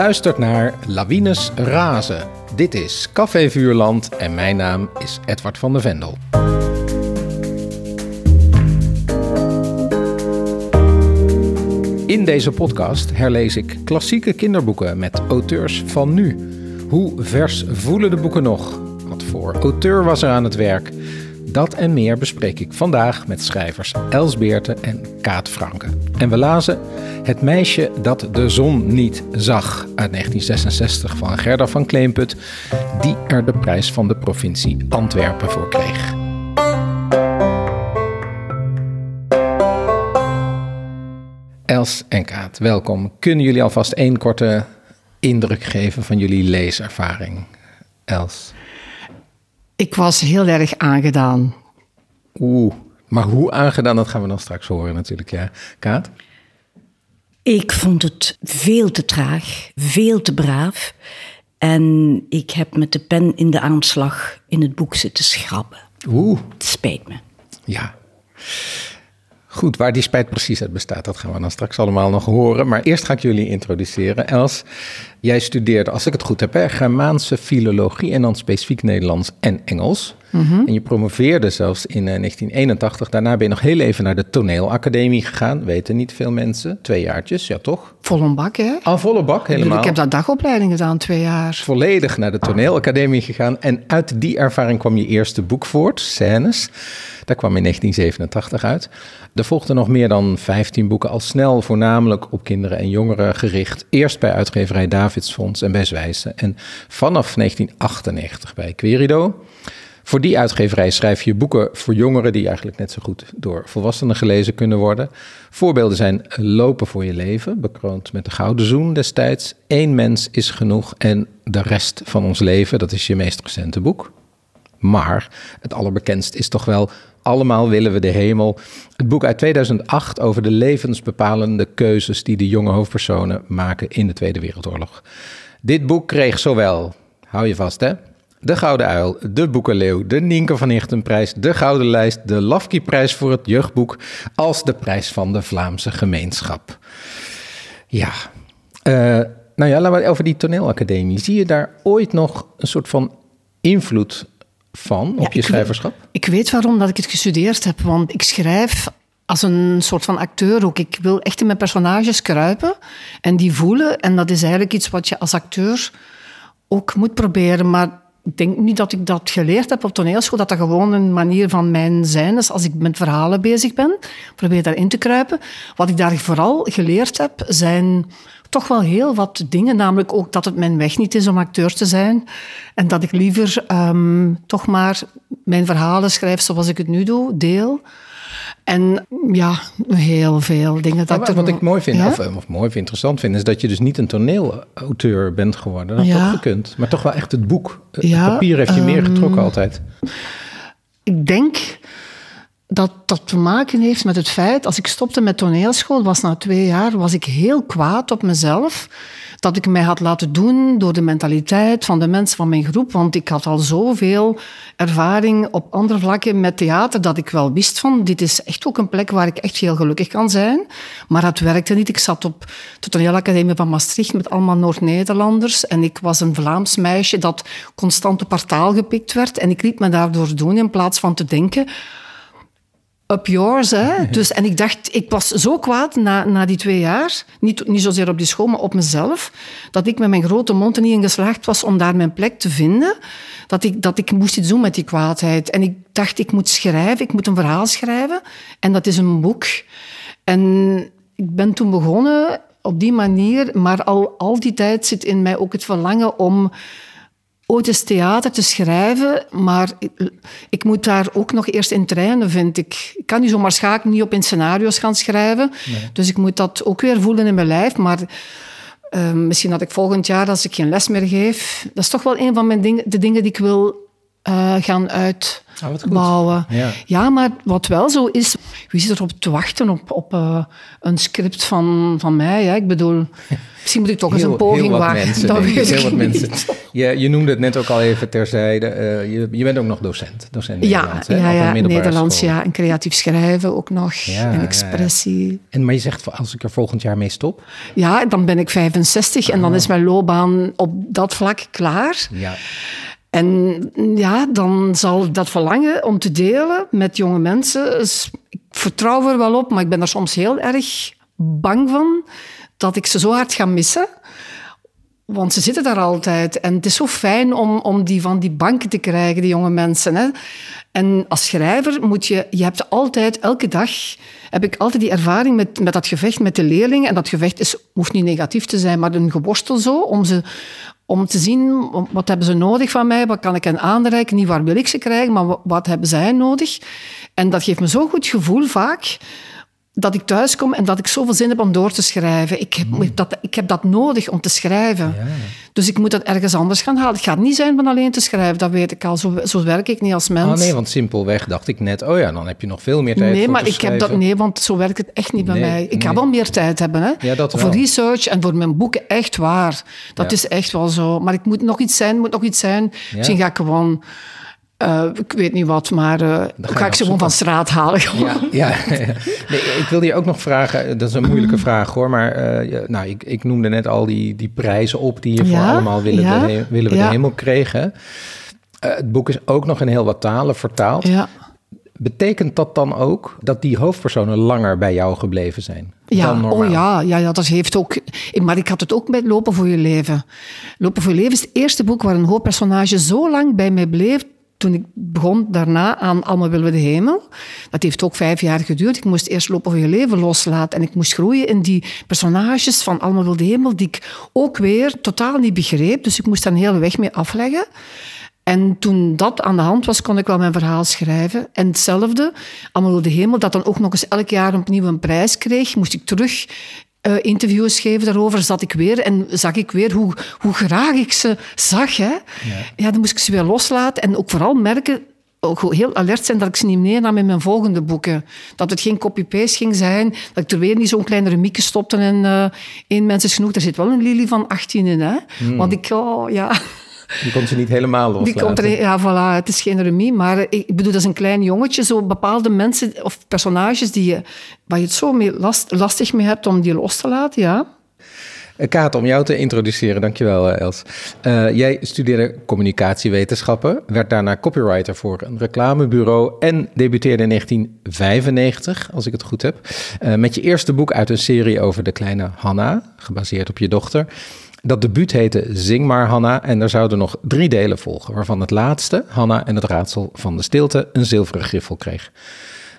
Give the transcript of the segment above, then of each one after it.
luistert naar Lawines Razen. Dit is Café Vuurland en mijn naam is Edward van der Vendel. In deze podcast herlees ik klassieke kinderboeken met auteurs van nu. Hoe vers voelen de boeken nog? Wat voor auteur was er aan het werk? Dat en meer bespreek ik vandaag met schrijvers Els Beerte en Kaat Franke. En we lazen Het meisje dat de zon niet zag uit 1966 van Gerda van Kleemput, die er de prijs van de provincie Antwerpen voor kreeg. Els en Kaat, welkom. Kunnen jullie alvast één korte indruk geven van jullie leeservaring? Els. Ik was heel erg aangedaan. Oeh, maar hoe aangedaan, dat gaan we dan straks horen natuurlijk, ja. Kaat? Ik vond het veel te traag, veel te braaf. En ik heb met de pen in de aanslag in het boek zitten schrappen. Oeh. Het spijt me. Ja. Goed, waar die spijt precies uit bestaat, dat gaan we dan straks allemaal nog horen. Maar eerst ga ik jullie introduceren. Els, jij studeerde, als ik het goed heb, hè, Germaanse filologie en dan specifiek Nederlands en Engels. En je promoveerde zelfs in 1981. Daarna ben je nog heel even naar de toneelacademie gegaan. Weten niet veel mensen. Twee jaartjes, ja toch? Vol een bak, hè? Al volle bak, helemaal. Ik heb dat dagopleiding gedaan, twee jaar. Volledig naar de toneelacademie gegaan. En uit die ervaring kwam je eerste boek voort, Scènes. Dat kwam in 1987 uit. Er volgden nog meer dan 15 boeken, al snel voornamelijk op kinderen en jongeren gericht. Eerst bij uitgeverij Davidsfonds en bij Zwijsen. En vanaf 1998 bij Querido. Voor die uitgeverij schrijf je boeken voor jongeren die eigenlijk net zo goed door volwassenen gelezen kunnen worden. Voorbeelden zijn Lopen voor je leven, bekroond met de Gouden Zoen destijds. Eén mens is genoeg en de rest van ons leven, dat is je meest recente boek. Maar het allerbekendst is toch wel Allemaal willen we de hemel. Het boek uit 2008 over de levensbepalende keuzes die de jonge hoofdpersonen maken in de Tweede Wereldoorlog. Dit boek kreeg zowel, hou je vast hè, de Gouden Uil, de Boekenleeuw, de Nienke van Ichtenprijs, de Gouden Lijst, de Lafkieprijs voor het jeugdboek, als de prijs van de Vlaamse gemeenschap. Ja, uh, nou ja, laten we over die toneelacademie. Zie je daar ooit nog een soort van invloed van op je schrijverschap? ik weet waarom dat ik het gestudeerd heb, want ik schrijf als een soort van acteur ook. Ik wil echt in mijn personages kruipen en die voelen. En dat is eigenlijk iets wat je als acteur ook moet proberen. Maar ik denk niet dat ik dat geleerd heb op toneelschool, dat dat gewoon een manier van mijn zijn is als ik met verhalen bezig ben. Probeer daarin te kruipen. Wat ik daar vooral geleerd heb, zijn toch wel heel wat dingen. Namelijk ook dat het mijn weg niet is om acteur te zijn. En dat ik liever um, toch maar mijn verhalen schrijf zoals ik het nu doe, deel. En ja, heel veel dingen. Dat wat ik mooi vind, of, of, mooi interessant vind, is dat je dus niet een toneelauteur bent geworden. Dat had ja. gekund. Maar toch wel echt het boek. Het papier heeft je meer ehm, getrokken altijd. Ik denk dat dat te maken heeft met het feit, als ik stopte met toneelschool, was na twee jaar, was ik heel kwaad op mezelf. Dat ik mij had laten doen door de mentaliteit van de mensen van mijn groep. Want ik had al zoveel ervaring op andere vlakken met theater, dat ik wel wist van, dit is echt ook een plek waar ik echt heel gelukkig kan zijn. Maar dat werkte niet. Ik zat op de toneelacademie van Maastricht met allemaal Noord-Nederlanders. En ik was een Vlaams meisje dat constant op partaal gepikt werd. En ik liet me daardoor doen in plaats van te denken up yours. Hè? Dus, en ik dacht, ik was zo kwaad na, na die twee jaar, niet, niet zozeer op die school, maar op mezelf, dat ik met mijn grote mond er niet in geslaagd was om daar mijn plek te vinden. Dat ik, dat ik moest iets doen met die kwaadheid. En ik dacht, ik moet schrijven, ik moet een verhaal schrijven. En dat is een boek. En ik ben toen begonnen op die manier, maar al, al die tijd zit in mij ook het verlangen om ooit eens theater te schrijven, maar ik, moet daar ook nog eerst in trainen, vind ik. Ik kan niet zomaar schaken, niet op in scenario's gaan schrijven. Dus ik moet dat ook weer voelen in mijn lijf. Maar uh, misschien dat ik volgend jaar, als ik geen les meer geef... Dat is toch wel een van mijn dingen, de dingen die ik wil uh, gaan uitbouwen. Oh, ja. ja. maar wat wel zo is, wie zit erop te wachten op, op uh, een script van, van mij? Hè? Ik bedoel, misschien moet ik toch heel, eens een poging wagen. Mensen, dat weet heel wat mensen. Je, je noemde het net ook al even terzijde. Uh, je, je bent ook nog docent. docent ja, Nederlands, ja, ja, Nederlands, ja. En creatief schrijven ook nog. Ja, en expressie. En, maar je zegt, als ik er volgend jaar mee stop? Ja, dan ben ik 65 en dan is mijn loopbaan op dat vlak klaar. Ja. En ja, dan zal dat verlangen om te delen met jonge mensen. Ik vertrouw er wel op, maar ik ben er soms heel erg bang van dat ik ze zo hard ga missen. Want ze zitten daar altijd. En het is zo fijn om, om die van die banken te krijgen, die jonge mensen. Hè. En als schrijver moet je... Je hebt altijd, elke dag... Heb ik altijd die ervaring met, met dat gevecht met de leerlingen. En dat gevecht is, hoeft niet negatief te zijn, maar een geworstel zo. Om, ze, om te zien, wat hebben ze nodig van mij? Wat kan ik hen aanreiken? Niet waar wil ik ze krijgen, maar wat hebben zij nodig? En dat geeft me zo'n goed gevoel vaak dat ik thuis kom en dat ik zoveel zin heb om door te schrijven. Ik heb, hmm. dat, ik heb dat nodig om te schrijven. Ja. Dus ik moet dat ergens anders gaan halen. Het gaat niet zijn van alleen te schrijven, dat weet ik al. Zo, zo werk ik niet als mens. Oh nee, want simpelweg dacht ik net, oh ja, dan heb je nog veel meer tijd Nee, voor maar ik heb dat, nee, want zo werkt het echt niet bij mij. Ik ga wel meer tijd hebben, hè. Ja, dat voor research en voor mijn boeken, echt waar. Dat is echt wel zo. Maar ik moet nog iets zijn, moet nog iets zijn. Misschien ga ik gewoon uh, ik weet niet wat, maar uh, ga, ik ze gewoon van straat halen. Ja, ja. Nee, ik wilde je ook nog vragen, dat is een moeilijke vraag hoor, maar uh, nou, ik, ik noemde net al die, die prijzen op die je voor allemaal willen, ja? de, willen we de hemel kregen. het boek is ook nog in heel wat talen vertaald. Ja. Betekent dat dan ook dat die hoofdpersonen langer bij jou gebleven zijn? Ja, oh ja, ja, ja, dat heeft ook. Maar ik had het ook met Lopen voor je leven. Lopen voor je leven is het eerste boek waar een hoofdpersonage zo lang bij mij bleef toen ik begon daarna aan Allemaal willen de hemel. Dat heeft ook vijf jaar geduurd. Ik moest eerst lopen voor je leven loslaten. En ik moest groeien in die personages van Allemaal willen de hemel, die ik ook weer totaal niet begreep. Dus ik moest daar een hele weg mee afleggen. En toen dat aan de hand was, kon ik wel mijn verhaal schrijven. En hetzelfde, Allemaal de hemel, dat dan ook nog eens elk jaar opnieuw een prijs kreeg, moest ik terug uh, interviews geven daarover, zat ik weer en zag ik weer hoe, hoe graag ik ze zag. Hè. Ja. ja, dan moest ik ze weer loslaten en ook vooral merken, ook heel alert zijn dat ik ze niet meenam in mijn volgende boeken. Dat het geen copy-paste ging zijn, dat ik er weer niet zo'n kleine remieke stopte en uh, één mens is genoeg. Er zit wel een Lily van 18 in, hè. Hmm. Want ik, oh, ja... Die komt ze niet helemaal loslaten. Die komt er, ja, voilà, het is geen remie, maar ik bedoel, dat is een klein jongetje. Zo bepaalde mensen of personages die je, waar je het zo mee last, lastig mee hebt om die los te laten, ja. Eh, Kaat, om jou te introduceren, dankjewel eh, Els. Uh, jij studeerde communicatiewetenschappen, werd daarna copywriter voor een reclamebureau en debuteerde in 1995, als ik het goed heb, uh, met je eerste boek uit een serie over de kleine Hanna, gebaseerd op je dochter. Dat debuut heette Zing maar Hanna en er zouden nog drie delen volgen, waarvan het laatste, Hanna en het raadsel van de stilte, een zilveren griffel kreeg.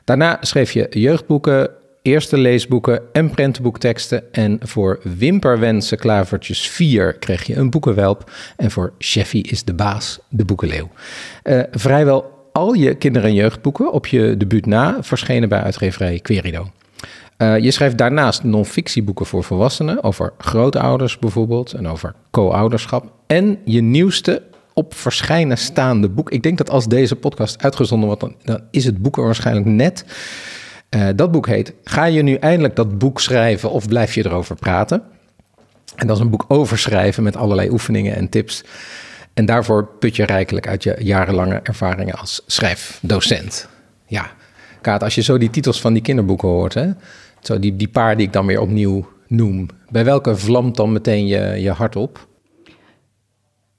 Daarna schreef je jeugdboeken, eerste leesboeken en prentenboekteksten. En voor Wimperwensen Klavertjes 4 kreeg je een boekenwelp. En voor Cheffy is de baas, de boekenleeuw. Uh, vrijwel al je kinder- en jeugdboeken op je debuut na verschenen bij uitgeverij Querido. Uh, je schrijft daarnaast non-fictieboeken voor volwassenen, over grootouders bijvoorbeeld en over co-ouderschap. En je nieuwste op verschijnen staande boek. Ik denk dat als deze podcast uitgezonden wordt, dan, is het boek er waarschijnlijk net. Uh, dat boek heet Ga je nu eindelijk dat boek schrijven of blijf je erover praten? En dat is een boek over schrijven met allerlei oefeningen en tips. En daarvoor put je rijkelijk uit je jarenlange ervaringen als schrijfdocent. Ja, Kaat, als je zo die titels van die kinderboeken hoort, hè, zo die, die paar die ik dan weer opnieuw noem. Bij welke vlamt dan meteen je, je hart op?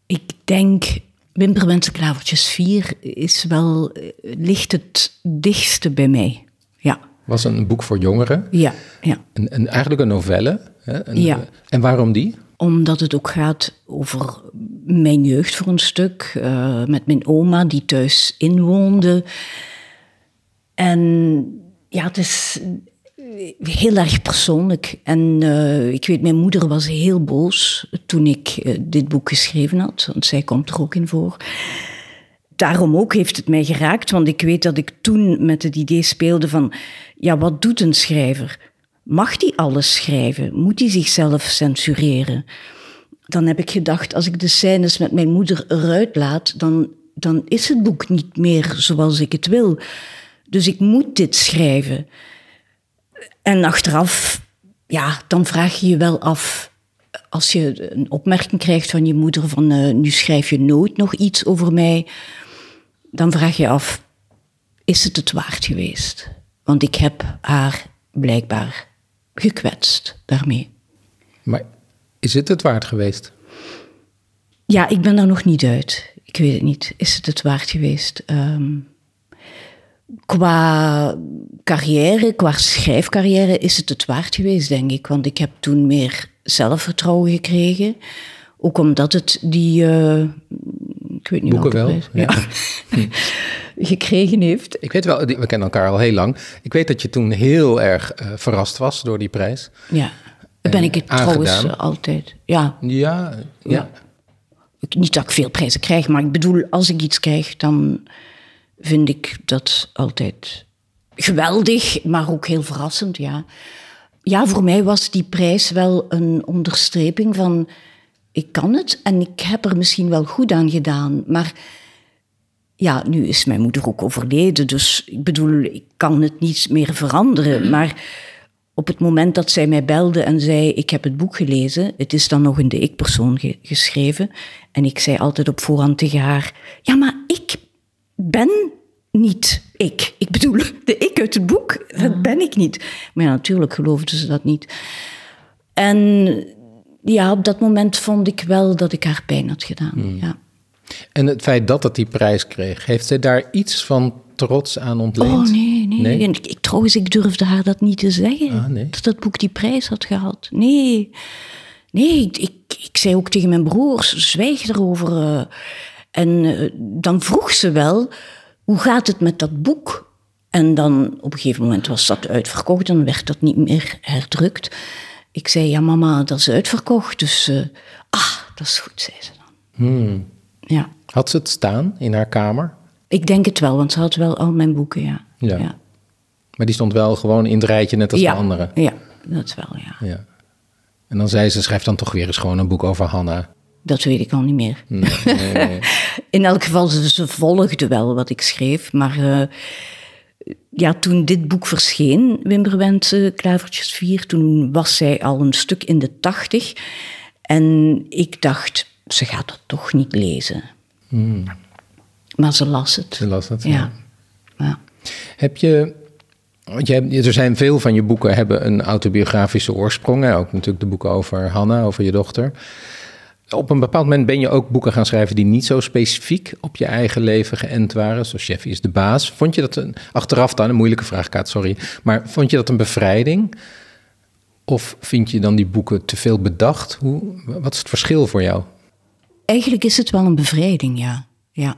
Ik denk Wimperwensen Klavertjes 4 is wel, eh, ligt het dichtste bij mij. Ja. Was een boek voor jongeren? Ja. ja. Een, een, eigenlijk een novelle? Hè? Een, ja. En waarom die? Omdat het ook gaat over mijn jeugd voor een stuk. Uh, met mijn oma die thuis inwoonde. En ja, het is heel erg persoonlijk. En uh, ik weet, mijn moeder was heel boos toen ik uh, dit boek geschreven had, want zij komt er ook in voor. Daarom ook heeft het mij geraakt, want ik weet dat ik toen met het idee speelde van, ja, wat doet een schrijver? Mag die alles schrijven? Moet hij zichzelf censureren? Dan heb ik gedacht, als ik de scènes met mijn moeder eruit laat, dan dan is het boek niet meer zoals ik het wil. Dus ik moet dit schrijven. En achteraf, ja, dan vraag je je wel af. Als je een opmerking krijgt van je moeder van uh, nu schrijf je nooit nog iets over mij, dan vraag je af, is het het waard geweest? Want ik heb haar blijkbaar gekwetst daarmee. Maar is het het waard geweest? Ja, ik ben daar nog niet uit. Ik weet het niet. Is het het waard geweest? Um, qua carrière, qua schrijfcarrière is het het waard geweest, denk ik. Want ik heb toen meer zelfvertrouwen gekregen. Ook omdat het die... Uh, ik weet niet Boeken wel, ja. gekregen heeft. Ik weet wel, we kennen elkaar al heel lang. Ik weet dat je toen heel erg uh, verrast was door die prijs. Ja, ben ik het trouwens uh, altijd. Ja. Ja, ja. Niet dat ik veel prijzen krijg, maar ik bedoel, als ik iets krijg, dan vind ik dat altijd geweldig, maar ook heel verrassend, ja. Ja, voor mij was die prijs wel een onderstreping van... Ik kan het en ik heb er misschien wel goed aan gedaan, maar... Ja, nu is mijn moeder ook overleden, dus ik bedoel, ik kan het niet meer veranderen. Maar op het moment dat zij mij belde en zei: Ik heb het boek gelezen, het is dan nog in de ik-persoon geschreven. En ik zei altijd op voorhand tegen haar: Ja, maar ik ben niet ik. Ik bedoel, de ik uit het boek, dat ben ik niet. Maar ja, natuurlijk geloofden ze dat niet. En ja, op dat moment vond ik wel dat ik haar pijn had gedaan. Hmm. Ja. En het feit dat het die prijs kreeg, heeft zij daar iets van trots aan ontleend? Oh nee, nee. nee? Ik, ik, trouwens, ik durfde haar dat niet te zeggen. Ah, nee. Dat dat boek die prijs had gehad. Nee. Nee, ik, ik, ik zei ook tegen mijn broers, zwijg erover. En uh, dan vroeg ze wel, hoe gaat het met dat boek? En dan op een gegeven moment was dat uitverkocht en werd dat niet meer herdrukt. Ik zei, ja mama, dat is uitverkocht. Dus, uh, ah, dat is goed, zei ze dan. Hmm. Ja. Had ze het staan in haar kamer? Ik denk het wel, want ze had wel al mijn boeken, ja. Ja. Maar die stond wel gewoon in het rijtje, net als ja. de andere? Ja, dat wel, ja. ja. En dan zei ze, schrijf dan toch weer eens gewoon een boek over Hanna. Dat weet ik al niet meer. Nee, nee, nee. in elk geval, ze, ze volgde wel wat ik schreef. Maar uh, ja, toen dit boek verscheen, Wimberwend uh, Klavertjes 4, toen was zij al een stuk in de tachtig. En ik dacht, ze gaat dat toch niet lezen. Hmm. Maar ze las het. Ze las het, ja. ja. ja. Heb je... Want je hebt, er zijn veel van je boeken hebben een autobiografische oorsprong. Hè? Ook natuurlijk de boeken over Hanna, over je dochter op een bepaald moment ben je ook boeken gaan schrijven die niet zo specifiek op je eigen leven geënt waren. Zoals Chef is de baas. Vond je dat een, achteraf dan, een moeilijke vraag, Kaat, sorry. Maar vond je dat een bevrijding? Of vind je dan die boeken te veel bedacht? Hoe, wat is het verschil voor jou? Eigenlijk is het wel een bevrijding, ja. ja.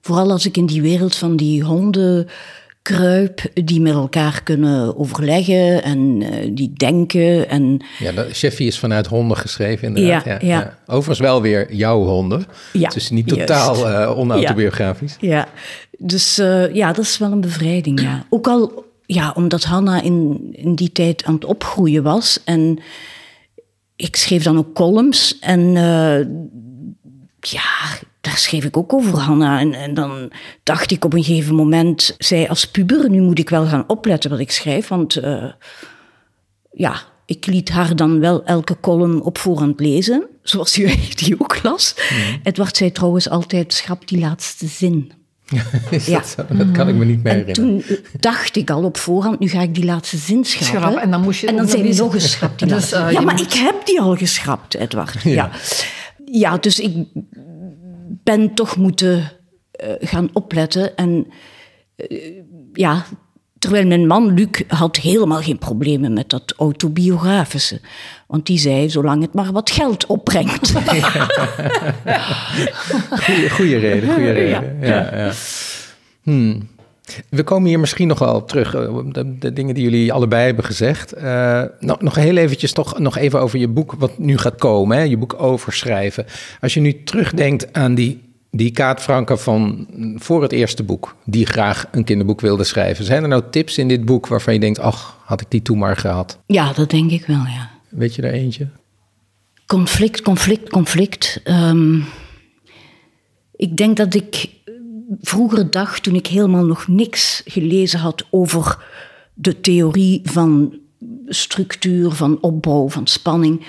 Vooral als ik in die wereld van die honden kruip, die met elkaar kunnen overleggen en uh, die denken. En... Ja, de Cheffy is vanuit honden geschreven inderdaad. Ja, ja, ja. Overigens wel weer jouw honden. Ja, is niet totaal uh, onautobiografisch. Ja, ja. dus uh, ja, dat is wel een bevrijding, ja. Ook al ja, omdat Hanna in, in die tijd aan het opgroeien was en ik schreef dan ook columns en ja, daar schreef ik ook over Hanna. En, en, dan dacht ik op een gegeven moment, zij als puber, nu moet ik wel gaan opletten wat ik schrijf, want uh, ja, ik liet haar dan wel elke column op voorhand lezen, zoals u die ook las. Mm. Edward zei trouwens altijd, schrap die laatste zin. ja. Dat, dat, kan ik me niet meer en herinneren. toen dacht ik al op voorhand, nu ga ik die laatste zin schrappen. Schrap, en dan, moest je en dan zei hij nog geschrapt. Die dus, uh, ja, maar moet... ik heb die al geschrapt, Edward. Ja. ja. ja dus ik ben toch moeten uh, gaan opletten. En uh, ja, terwijl mijn man Luc had helemaal geen problemen met dat autobiografische. Want die zei, zolang het maar wat geld opbrengt. goeie, goeie reden, goede reden. Ja. ja, ja. Hmm. We komen hier misschien nog wel op terug, de, de dingen die jullie allebei hebben gezegd. Uh, nog, nog heel eventjes toch nog even over je boek wat nu gaat komen, hè? je boek overschrijven. Als je nu terugdenkt aan die, die Kaat Franke van voor het eerste boek, die graag een kinderboek wilde schrijven. Zijn er nou tips in dit boek waarvan je denkt, ach, had ik die toen maar gehad? Ja, dat denk ik wel, ja. Weet je er eentje? Conflict, conflict, conflict. Um, ik denk dat ik vroeger dag, toen ik helemaal nog niks gelezen had over de theorie van structuur, van opbouw, van spanning.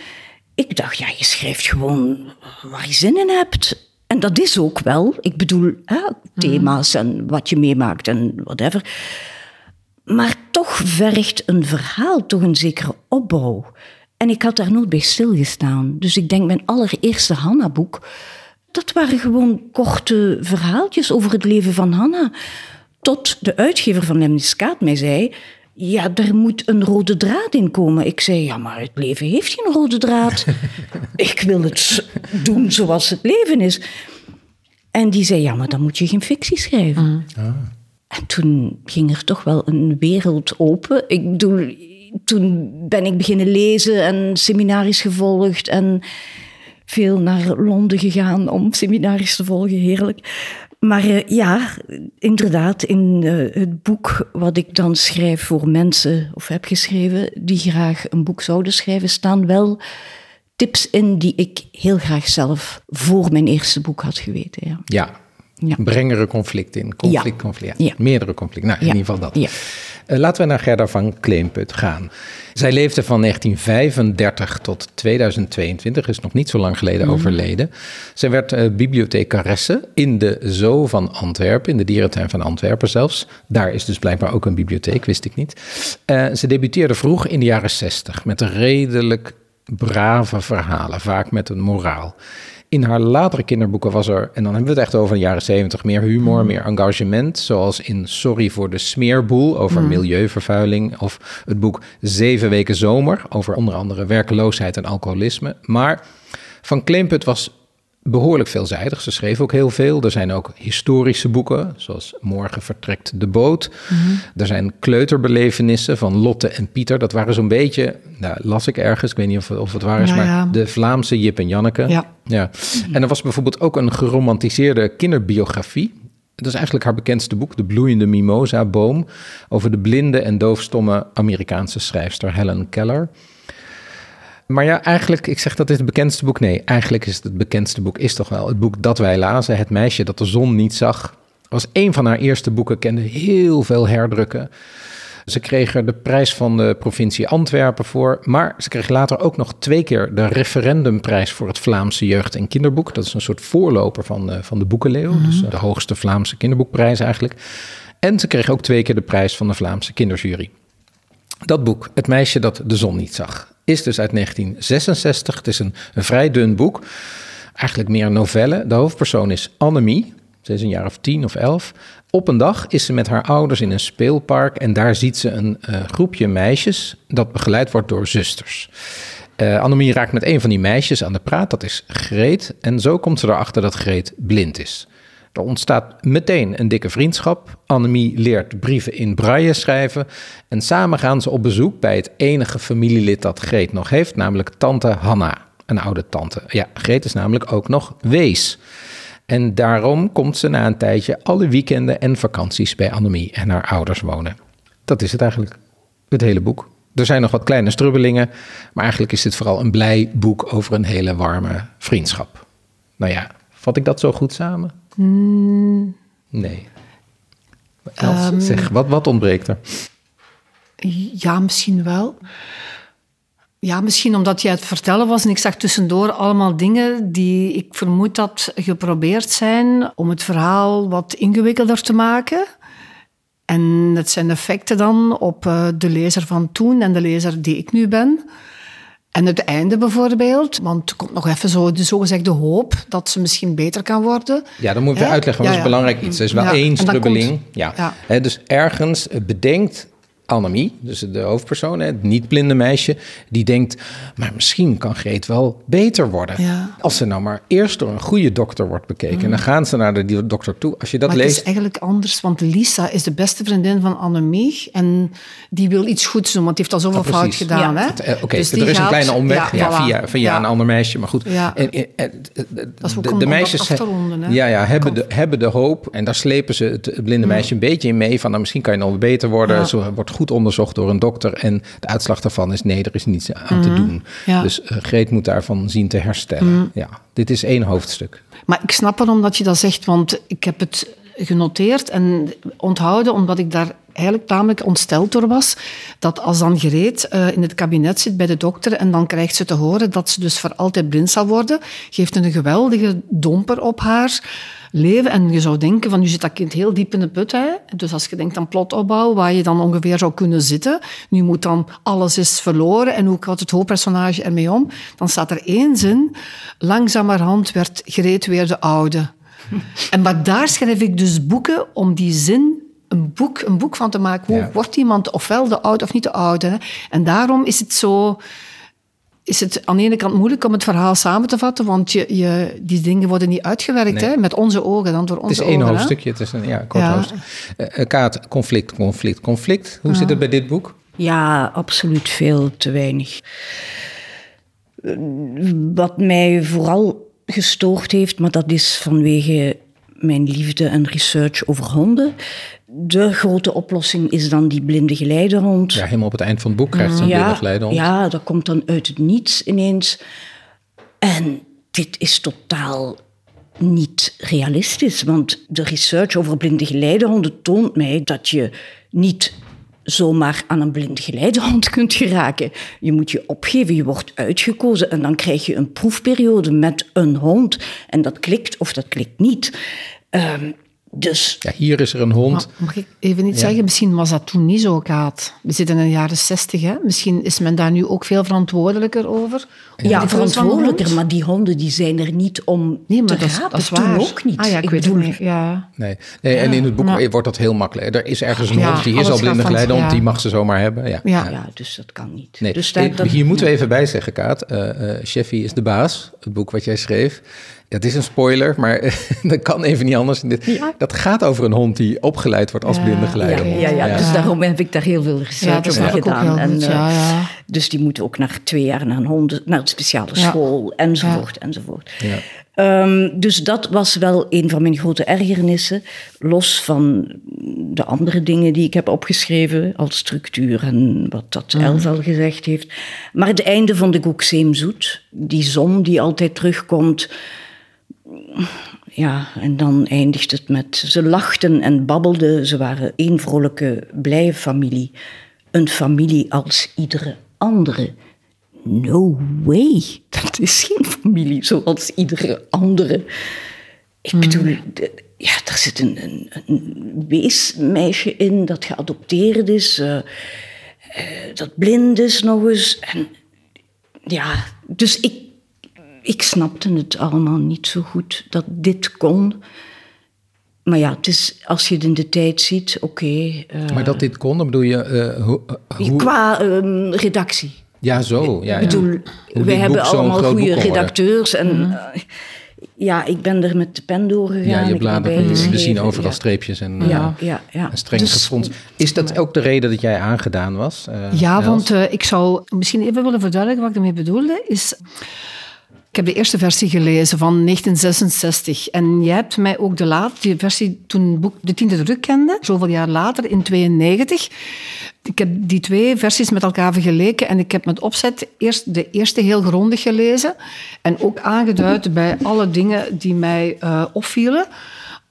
Ik dacht, ja, je schrijft gewoon waar je zin in hebt. En dat is ook wel. Ik bedoel, hè, thema's en wat je meemaakt en whatever. Maar toch vergt een verhaal toch een zekere opbouw. En ik had daar nooit bij stilgestaan. Dus ik denk, mijn allereerste Hanna-boek, dat waren gewoon korte verhaaltjes over het leven van Hanna. Tot de uitgever van Lemniskaat mij zei, ja, er moet een rode draad in komen. Ik zei, ja, maar het leven heeft geen rode draad. ik wil het doen zoals het leven is. En die zei, ja, maar dan moet je geen fictie schrijven. Ah. En toen ging er toch wel een wereld open. Ik bedoel, toen ben ik beginnen lezen en seminaries gevolgd en veel naar Londen gegaan om seminaries te volgen, heerlijk. Maar uh, ja, inderdaad, in uh, het boek wat ik dan schrijf voor mensen, of heb geschreven, die graag een boek zouden schrijven, staan wel tips in die ik heel graag zelf voor mijn eerste boek had geweten. Ja, ja. ja. breng er een conflict in. Conflict, conflict. Ja. Meerdere conflicten. Nou, in ieder geval dat. Uh, laten we naar Gerda van Kleemput gaan. Zij leefde van 1935 tot 2022, is nog niet zo lang geleden mm. overleden. Zij werd uh, bibliothecaresse in de Zoo van Antwerpen, in de dierentuin van Antwerpen zelfs. Daar is dus blijkbaar ook een bibliotheek, wist ik niet. Uh, ze debuteerde vroeg in de jaren 60 met redelijk brave verhalen, vaak met een moraal. In haar latere kinderboeken was er, en dan hebben we het echt over de jaren zeventig, meer humor, mm. meer engagement. Zoals in Sorry voor de smeerboel over mm. milieuvervuiling. Of het boek Zeven Weken Zomer over onder andere werkeloosheid en alcoholisme. Maar Van Kleemput was behoorlijk veelzijdig. Ze schreef ook heel veel. Er zijn ook historische boeken, zoals Morgen vertrekt de boot. Mhm. Er zijn kleuterbelevenissen van Lotte en Pieter. Dat waren zo'n beetje, nou, las ik ergens, ik weet niet of, of het waar is, maar de Vlaamse Jip en Janneke. Ja. ja. En er was bijvoorbeeld ook een geromantiseerde kinderbiografie. Dat is eigenlijk haar bekendste boek, De Bloeiende Mimosa-boom, over de blinde en doofstomme Amerikaanse schrijfster Helen Keller. Maar ja, eigenlijk, ik zeg dat is het bekendste boek. Nee, eigenlijk is het het bekendste boek, is toch wel het boek dat wij lazen. Het meisje dat de zon niet zag. was een van haar eerste boeken, kende heel veel herdrukken. Ze kreeg er de prijs van de provincie Antwerpen voor. Maar ze kreeg later ook nog twee keer de referendumprijs voor het Vlaamse jeugd- en kinderboek. Dat is een soort voorloper van de, van de Boekenleeuw. Mhm. Dus de hoogste Vlaamse kinderboekprijs eigenlijk. En ze kreeg ook twee keer de prijs van de Vlaamse kinderjury. Dat boek, Het meisje dat de zon niet zag is dus uit 1966. Het is een, vrij dun boek. Eigenlijk meer een novelle. De hoofdpersoon is Annemie. Ze is een jaar of tien of elf. Op een dag is ze met haar ouders in een speelpark en daar ziet ze een uh, groepje meisjes dat begeleid wordt door zusters. Uh, Annemie raakt met een van die meisjes aan de praat, dat is Greet. En zo komt ze erachter dat Greet blind is. Er ontstaat meteen een dikke vriendschap. Annemie leert brieven in braille schrijven. En samen gaan ze op bezoek bij het enige familielid dat Greet nog heeft, namelijk tante Hanna, een oude tante. Ja, Greet is namelijk ook nog wees. En daarom komt ze na een tijdje alle weekenden en vakanties bij Annemie en haar ouders wonen. Dat is het eigenlijk, het hele boek. Er zijn nog wat kleine strubbelingen, maar eigenlijk is dit vooral een blij boek over een hele warme vriendschap. Nou ja, vat ik dat zo goed samen? Mm. Nee. Um, zeg, wat, wat ontbreekt er? Ja, misschien wel. Ja, misschien omdat jij het vertellen was en ik zag tussendoor allemaal dingen die ik vermoed dat geprobeerd zijn om het verhaal wat ingewikkelder te maken. En het zijn effecten dan op eh, de lezer van toen en de lezer die ik nu ben. En het einde bijvoorbeeld, want er komt nog even zo de zogezegde hoop dat ze misschien beter kan worden. Ja, dan moet ik uitleggen, want dat is belangrijk iets. Er is wel één strubbeling. ja. dus ergens bedenkt Annemie, dus de hoofdpersoon, het niet-blinde meisje, die denkt, maar misschien kan Greet wel beter worden. Als ze nou maar eerst door een goede dokter wordt bekeken. En dan gaan ze naar de dokter toe. Als je dat maar leest... het is eigenlijk anders, want Lisa is de beste vriendin van Annemie. En die wil iets goeds doen, want die heeft al zoveel oh, fout gedaan. Ja. Oké, okay, dus er is een kleine omweg ja, via, via een ander meisje. Maar goed, en, en, de, de, de meisjes ja, ja, hebben, de, hebben de hoop. En daar slepen ze het blinde meisje een beetje in mee. Van nou, misschien kan je nog beter worden. Zo wordt goed onderzocht door een dokter. En de uitslag daarvan is nee, er is niets aan te mhm. doen. Dus uh, Greet moet daarvan zien te herstellen. Mhm. Ja, dit is één hoofdstuk. Maar ik snap waarom dat je dat zegt, want ik heb het genoteerd en onthouden, omdat ik daar eigenlijk tamelijk ontsteld door was. Dat als dan gereed uh, in het kabinet zit bij de dokter en dan krijgt ze te horen dat ze dus voor altijd blind zal worden, geeft een geweldige domper op haar leven. En je zou denken van, nu zit dat kind heel diep in de put. Hè? Dus als je denkt aan plotopbouw, waar je dan ongeveer zou kunnen zitten, nu moet dan alles is verloren en hoe gaat het hoofdpersonage ermee om? Dan staat er één zin, langzamerhand werd gereed weer de oude. En maar daar schrijf ik dus boeken om die zin een boek, een boek van te maken. Hoe wordt iemand ofwel de oude of niet de oude? En daarom is het zo is het aan de ene kant moeilijk om het verhaal samen te vatten, want je, je, die dingen worden niet uitgewerkt hè, met onze ogen, dan door onze ogen. Het is één hoofdstukje, het is een ja, kort ja. hoofdstuk. Uh, Kaat, conflict, conflict, conflict. Hoe zit het bij dit boek? Ja, absoluut veel te weinig. Wat mij vooral gestoord heeft, maar dat is vanwege mijn liefde en research over honden. De grote oplossing is dan die blinde geleidehond. Ja, helemaal op het eind van het boek krijgt ze een ja, blinde geleidehond. Ja, dat komt dan uit het niets ineens. En dit is totaal niet realistisch, want de research over blinde geleidehonden toont mij dat je niet zomaar aan een blinde geleidehond kunt geraken. Je moet je opgeven, je wordt uitgekozen en dan krijg je een proefperiode met een hond. En dat klikt of dat klikt niet. Um, dus... Ja, hier is er een hond. mag ik even iets zeggen? Misschien was dat toen niet zo, Kaat. We zitten in de jaren zestig, hè? Misschien is men daar nu ook veel verantwoordelijker over. Ja, verantwoordelijker, maar die honden die zijn er niet om nee, maar te dat, rapen. Dat is waar. ook niet. Ah, ja, ik, ik weet bedoel, niet. Ja. Nee. nee en in het boek maar, wordt dat heel makkelijk. Er is ergens een hond, die is al blinde geleidehond, die mag ze zomaar hebben. Ja, ja. dus dat kan niet. Nee. Dus daar, hier moeten we even bij zeggen, Kaat. Uh, uh, Sheffy is de baas, het boek wat jij schreef. Ja, het is een spoiler, maar dat kan even niet anders. Dat gaat over een hond die opgeleid wordt als ja, blinde geleider. Ja, ja, ja, dus daarom heb ik daar heel veel research over gedaan. En, uh, dus die moeten ook naar twee jaar naar een hond, naar een speciale school, enzovoort, enzovoort. Um, dus dat was wel een van mijn grote ergernissen, los van de andere dingen die ik heb opgeschreven, als structuur en wat dat mm. Els al gezegd heeft. Maar het einde vond ik ook zeemzoet. Die zon die altijd terugkomt, ja, en dan eindigt het met ze lachten en babbelden. Ze waren één vrolijke, blije familie. Een familie als iedere andere. No way. Dat is geen familie zoals iedere andere. Ik hmm. bedoel, ja, er zit een, een, een, weesmeisje in dat geadopteerd is, uh, uh, dat blind is nog eens. En ja, dus ik ik snapte het allemaal niet zo goed dat dit kon. Maar ja, het is, als je het in de tijd ziet, oké. Okay, uh, maar dat dit kon, dan bedoel je... Uh, ho, hoe... Qua um, redactie. Ja, zo. Ja, ik bedoel, ja. wij hebben allemaal goede redacteurs. En, mm. uh, ja, ik ben er met de pen doorgegaan. Ja, je bladert, we zien overal ja. streepjes en, ja, ja, ja. en streng dus, gefront. Is dat ook de reden dat jij aangedaan was? ja, Els? want ik zou misschien even willen verduidelijken wat ik ermee bedoelde. Is ik heb de eerste versie gelezen van 1966. En jij hebt mij ook de laatste versie toen boek De Tiende Druk kende, zoveel jaar later, in 92. Ik heb die twee versies met elkaar vergeleken en ik heb met opzet eerst de eerste heel grondig gelezen en ook aangeduid bij alle dingen die mij uh, opvielen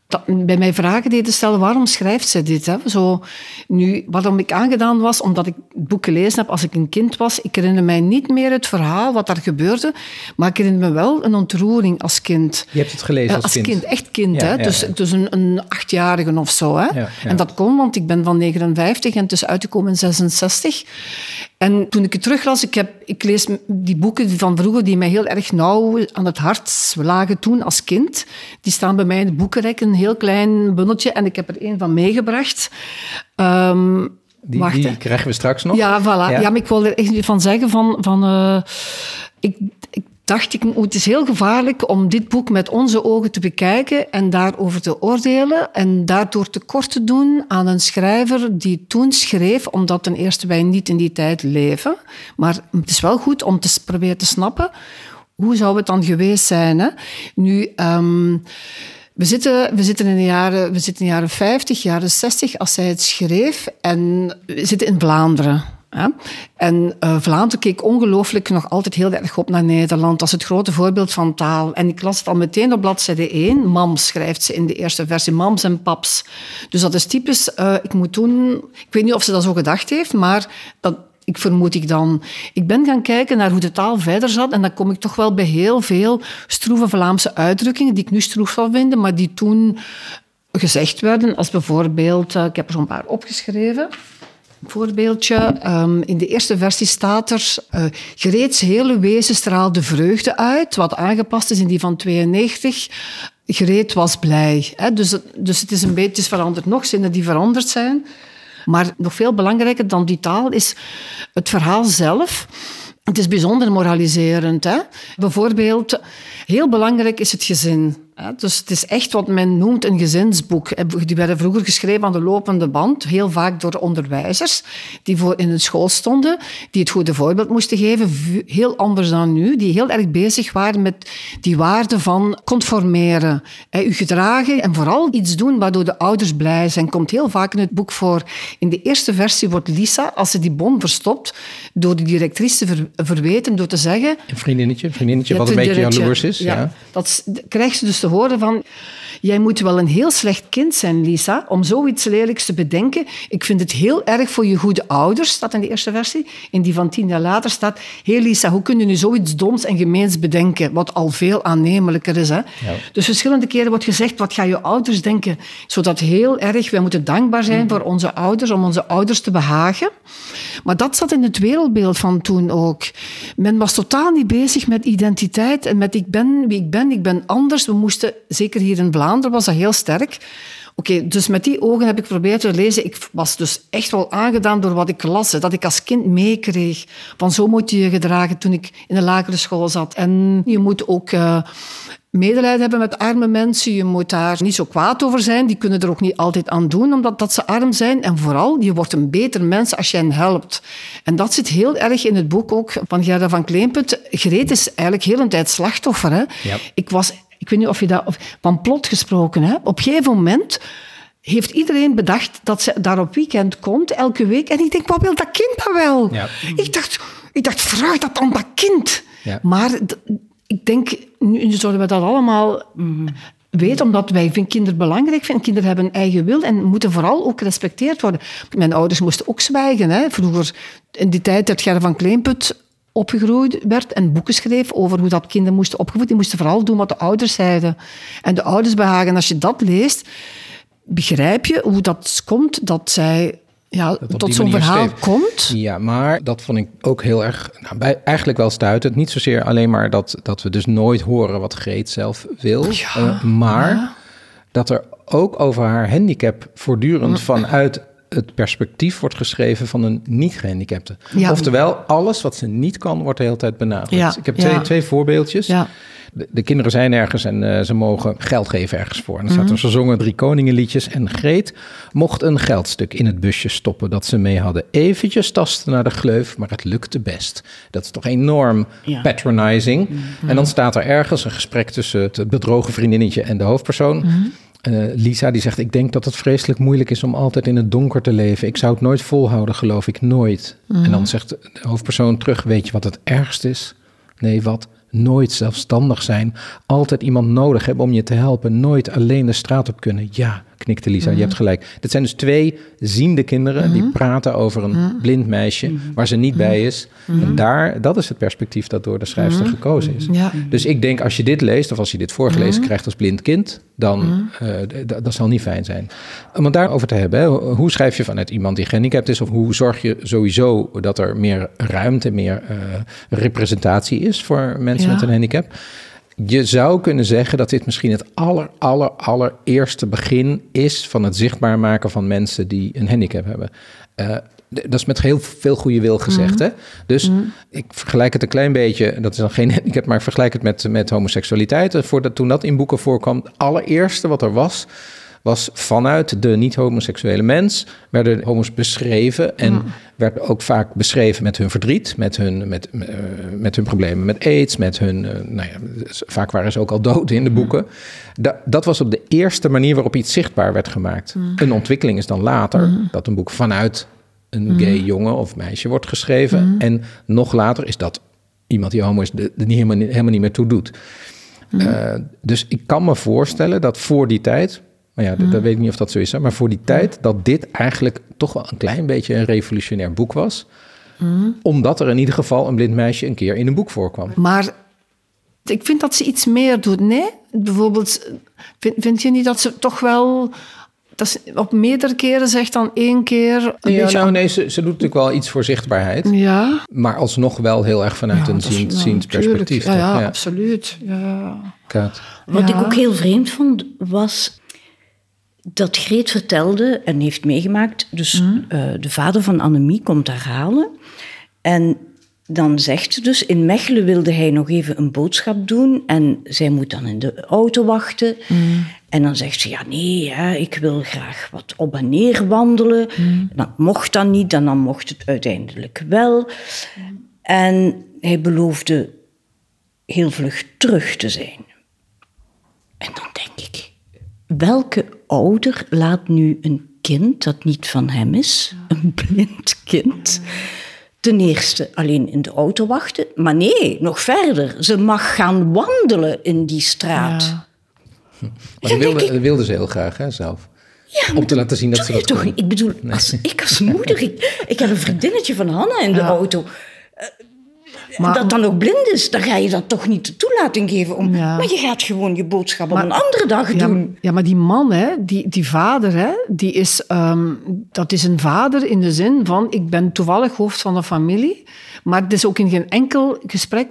dat, bij mij vragen deden stellen, waarom schrijft ze dit? Hè? Zo, nu, waarom ik aangedaan was, omdat ik het boek gelezen heb als ik een kind was. Ik herinner mij niet meer het verhaal, wat daar gebeurde, maar ik herinner me wel een ontroering als kind. Je hebt het gelezen als, als kind? kind? Echt kind, hè? dus, dus een, een achtjarige of zo. Hè? En dat kon, want ik ben van 59 en het is uitgekomen in 66. En toen ik het teruglas, ik, heb, ik lees die boeken van vroeger die mij heel erg nauw aan het hart lagen toen als kind. Die staan bij mij in de boekenrek, een heel klein bundeltje. En ik heb er een van meegebracht. Um, die, wacht, die krijgen we straks nog. Ja, voilà. Ja, maar ik wil er echt van zeggen van... van uh, ik, ik dacht ik, het is heel gevaarlijk om dit boek met onze ogen te bekijken en daarover te oordelen en daardoor tekort te doen aan een schrijver die toen schreef, omdat ten eerste wij niet in die tijd leven. Maar het is wel goed om te proberen te snappen hoe zou het dan geweest zijn. Hè? Nu, um, we zitten, we, zitten in de jaren, we zitten in de jaren 50, jaren 60 als zij het schreef en we zitten in Vlaanderen. Hè? En uh, Vlaanderen keek ongelooflijk nog altijd heel erg op naar Nederland. Dat is het grote voorbeeld van taal. En ik las het al meteen op bladzijde 1. Mams schrijft ze in de eerste versie. Mams en paps. Dus dat is typisch. Uh, ik moet doen... Ik weet niet of ze dat zo gedacht heeft, maar dat, ik vermoed ik dan. Ik ben gaan kijken naar hoe de taal verder zat en dan kom ik toch wel bij heel veel stroeve Vlaamse uitdrukkingen die ik nu stroef zal vinden, maar die toen gezegd werden, als bijvoorbeeld, uh, ik heb er zo'n paar opgeschreven. Voorbeeldje. Um, in de eerste versie staat er... Uh, Gereeds hele wezen straalde vreugde uit, wat aangepast is in die van 92. Gereed was blij. Hè? Dus, dus het is een beetje veranderd. Nog zinnen die veranderd zijn. Maar nog veel belangrijker dan die taal is het verhaal zelf. Het is bijzonder moraliserend. Hè? Bijvoorbeeld, heel belangrijk is het gezin. Dus het is echt wat men noemt een gezinsboek. Die werden vroeger geschreven aan de lopende band, heel vaak door onderwijzers die voor in een school stonden, die het goede voorbeeld moesten geven, heel anders dan nu, die heel erg bezig waren met die waarde van conformeren, u gedragen en vooral iets doen waardoor de ouders blij zijn. Komt heel vaak in het boek voor. In de eerste versie wordt Lisa, als ze die bon verstopt, door de directrice ver, verweten door te zeggen... Een vriendinnetje, een vriendinnetje wat een beetje jaloers is. Ja, ja. Dat krijgt ze dus horen van... Jij moet wel een heel slecht kind zijn, Lisa, om zoiets lelijks te bedenken. Ik vind het heel erg voor je goede ouders, staat in de eerste versie. In die van tien jaar later staat... Hé hey Lisa, hoe kun je nu zoiets doms en gemeens bedenken? Wat al veel aannemelijker is. Hè? Ja. Dus verschillende keren wordt gezegd, wat gaan je ouders denken? Zodat heel erg, wij moeten dankbaar zijn mm. voor onze ouders, om onze ouders te behagen. Maar dat zat in het wereldbeeld van toen ook. Men was totaal niet bezig met identiteit en met ik ben wie ik ben, ik ben anders. We moesten, zeker hier in Vlaanderen was dat heel sterk. Oké, dus met die ogen heb ik geprobeerd te lezen. Ik was dus echt wel aangedaan door wat ik las, dat ik als kind meekreeg. Van zo moet je je gedragen toen ik in de lagere school zat. En je moet ook uh, medelijden hebben met arme mensen. Je moet daar niet zo kwaad over zijn. Die kunnen er ook niet altijd aan doen, omdat dat ze arm zijn. En vooral, je wordt een beter mens als je hen helpt. En dat zit heel erg in het boek ook van Gerda van Kleemput. Greet is eigenlijk heel een tijd slachtoffer. Hè? Ja. Ik was, ik weet niet of je dat, van plot gesproken, hè? op een gegeven moment heeft iedereen bedacht dat ze daar op weekend komt, elke week. En ik denk, wat wil dat kind dan wel? Ja. Ik, dacht, ik dacht, vraag dat aan dat kind. Ja. Maar ik denk, nu zouden we dat allemaal weten, omdat wij vinden kinderen belangrijk vinden. Kinderen hebben een eigen wil en moeten vooral ook gerespecteerd worden. Mijn ouders moesten ook zwijgen. Hè. Vroeger, in die tijd dat Gerda van Kleinput opgegroeid werd en boeken schreef over hoe dat kinderen moesten opgevoed. Die moesten vooral doen wat de ouders zeiden. En de ouders behagen. Als je dat leest, begrijp je hoe dat komt dat zij ja, tot zo'n verhaal komt. Ja, maar dat vond ik ook heel erg, nou, bij, eigenlijk wel stuitend. Niet zozeer alleen maar dat, dat we dus nooit horen wat Greet zelf wil, ja, uh, maar ja. dat er ook over haar handicap voortdurend vanuit het perspectief wordt geschreven van een niet-gehandicapte. Ja. Oftewel, alles wat ze niet kan, wordt de hele tijd benadrukt. Ik heb twee, twee voorbeeldjes de, kinderen zijn ergens en uh, ze mogen geld geven ergens voor. En dan er, mhm. ze zongen drie koningenliedjes en Greet mocht een geldstuk in het busje stoppen dat ze mee hadden. Eventjes tasten naar de gleuf, maar het lukte best. Dat is toch enorm patronizing. Mhm. En dan staat er ergens een gesprek tussen het bedrogen vriendinnetje en de hoofdpersoon. Uh, Lisa die zegt: Ik denk dat het vreselijk moeilijk is om altijd in het donker te leven. Ik zou het nooit volhouden, geloof ik nooit. En dan zegt de hoofdpersoon terug: Weet je wat het ergst is? Nee, wat? Nooit zelfstandig zijn. Altijd iemand nodig hebben om je te helpen. Nooit alleen de straat op kunnen. Ja, knikte Lisa, je hebt gelijk. Dit zijn dus twee ziende kinderen die mhm. praten over een mhm. blind meisje waar ze niet bij is. En daar, dat is het perspectief dat door de schrijfster gekozen is. Dus ik denk, als je dit leest of als je dit voorgelezen krijgt als blind kind, dan uh, dat zal niet fijn zijn. Om het daarover te hebben, hè, hoe schrijf je vanuit iemand die gehandicapt is of hoe zorg je sowieso dat er meer ruimte, meer uh, representatie is voor mensen met een handicap? Je zou kunnen zeggen dat dit misschien het aller, aller, allereerste begin is van het zichtbaar maken van mensen die een handicap hebben. Uh, dat is met heel veel goede wil gezegd. Mhm. Hè? Dus mhm. ik vergelijk het een klein beetje, dat is dan geen handicap, maar ik vergelijk het met, met homoseksualiteit. Voordat, toen dat in boeken voorkwam, het allereerste wat er was, was vanuit de niet-homoseksuele mens werden homo's beschreven en werd ook vaak beschreven met hun verdriet, met hun, met, uh, met hun problemen met aids, met hun, uh, nou ja, vaak waren ze ook al dood in de boeken. Da dat was op de eerste manier waarop iets zichtbaar werd gemaakt. Een ontwikkeling is dan later dat een boek vanuit een gay jongen of meisje wordt geschreven. En nog later is dat iemand die homo is, er niet helemaal, helemaal niet meer toe doet. Eh, dus ik kan me voorstellen dat voor die tijd, maar ja, dat, dat weet ik niet of dat zo is, hè, maar voor die tijd dat dit eigenlijk toch wel een klein beetje een revolutionair boek was. Omdat er in ieder geval een blind meisje een keer in een boek voorkwam. Maar ik vind dat ze iets meer doet. Nee, bijvoorbeeld, vind, vind je niet dat ze toch wel dat ze op meerdere keren zegt dan één keer een Ja, beetje... nou nee, ze, ze doet natuurlijk wel iets voor zichtbaarheid. Ja, Maar alsnog wel heel erg vanuit ja, een ziend, perspectief. Ja, ja, absoluut. Ja. Kaat. Wat Ja. ik ook heel vreemd vond, was dat Greet vertelde en heeft meegemaakt. Dus eh, de vader van Annemie komt haar halen. En dan zegt ze dus, in Mechelen wilde hij nog even een boodschap doen. En zij moet dan in de auto wachten. En dan zegt ze, ja nee, hè, ik wil graag wat op en neer wandelen. Dat mocht dan niet, en dan mocht het uiteindelijk wel. En hij beloofde heel vlug terug te zijn. En dan denk ik, welke ouder laat nu een kind dat niet van hem is, een blind kind, ten eerste alleen in de auto wachten, maar nee, nog verder, ze mag gaan wandelen in die straat. Ja. Maar Ja, dat wilde, dat ze heel graag hè, zelf. Ja, Om te laten zien dat ze dat toch kon. niet? Ik bedoel, als, ik als moeder, ik, ik heb een vriendinnetje van Hanna in de Ja. auto. Eh, Maar- dat dan ook blind is, dan ga je dat toch niet de toelating geven om. Ja. Maar je gaat gewoon je boodschap op een andere dag Ja, doen. ja, maar die man, hè, die, die vader, hè, die is, ehm, dat is een vader in de zin van... Ik ben toevallig hoofd van de familie. Maar het is ook in geen enkel gesprek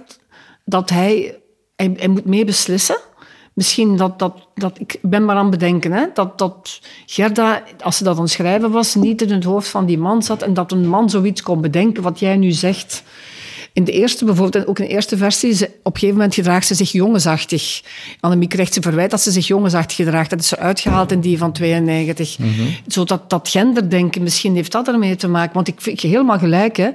dat hij... Hij, hij moet mee beslissen. Misschien dat, dat, dat... Ik ben maar aan het bedenken, hè, dat, dat Gerda, als ze dat aan het schrijven was, niet in het hoofd van die man zat. En dat een man zoiets kon bedenken wat jij nu zegt... In de eerste, bijvoorbeeld, en ook in de eerste versie, ze, op een gegeven moment gedraagt ze zich jongensachtig. Annemie krijgt ze verwijt dat ze zich jongensachtig gedraagt. Dat is ze uitgehaald in die van 92. Zodat dat genderdenken, misschien heeft dat ermee te maken. Want ik vind je helemaal gelijk, hè.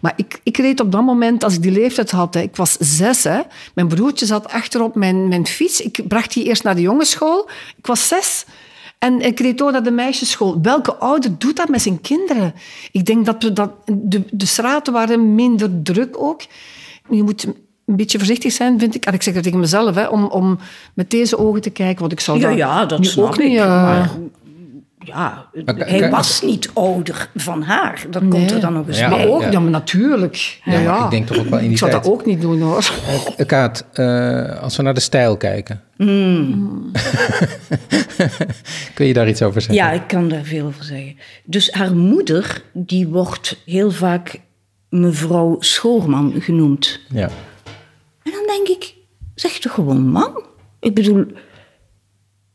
Maar ik, ik reed op dat moment, als ik die leeftijd had, hè, ik was zes, hè. Mijn broertje zat achterop mijn, mijn fiets. Ik bracht die eerst naar de jongensschool. Ik was zes. En ik reed door naar de meisjesschool. Welke ouder doet dat met zijn kinderen? Ik denk dat, we dat de, de straten waren minder druk ook. Je moet een beetje voorzichtig zijn, vind ik. En ik zeg dat tegen mezelf, hè, om, om met deze ogen te kijken. Want ik zou Ja, dat, ja, dat nu snap ook ik. niet... eh, maar, ja, hij kan- was niet ouder van haar. Dat komt er dan nog eens Ja, maar ook, ja. maar natuurlijk. Ja, ik denk toch ook wel in die Ik zou tijd. dat ook niet doen, hoor. Eh, Kaat, eh, als we naar de stijl kijken. Kun je daar iets over zeggen? Ja, ik kan daar veel over zeggen. Dus haar moeder, die wordt heel vaak mevrouw Schoorman genoemd. Ja. En dan denk ik, zeg toch gewoon man? Ik bedoel,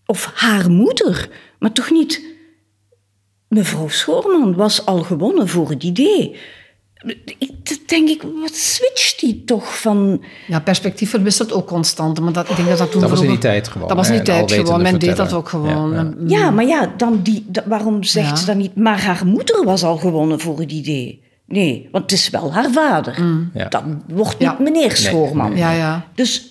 of haar moeder, maar toch niet... Mevrouw Schoorman was al gewonnen voor het idee. Ik, dan denk ik, wat switcht die toch van... Ja, perspectief verwisselt ook constant. Maar dat, ik denk dat dat toen Dat was in die tijd gewoon, Dat was in die tijd gewoon. Men deed dat ook gewoon. Ja, ja. Ja, maar ja, dan die, waarom zegt Ja. ze dan niet... Maar haar moeder was al gewonnen voor het idee. Nee, want het is wel haar vader. Ja. Dat wordt Ja. niet meneer Schoorman. Ja, ja. Dus...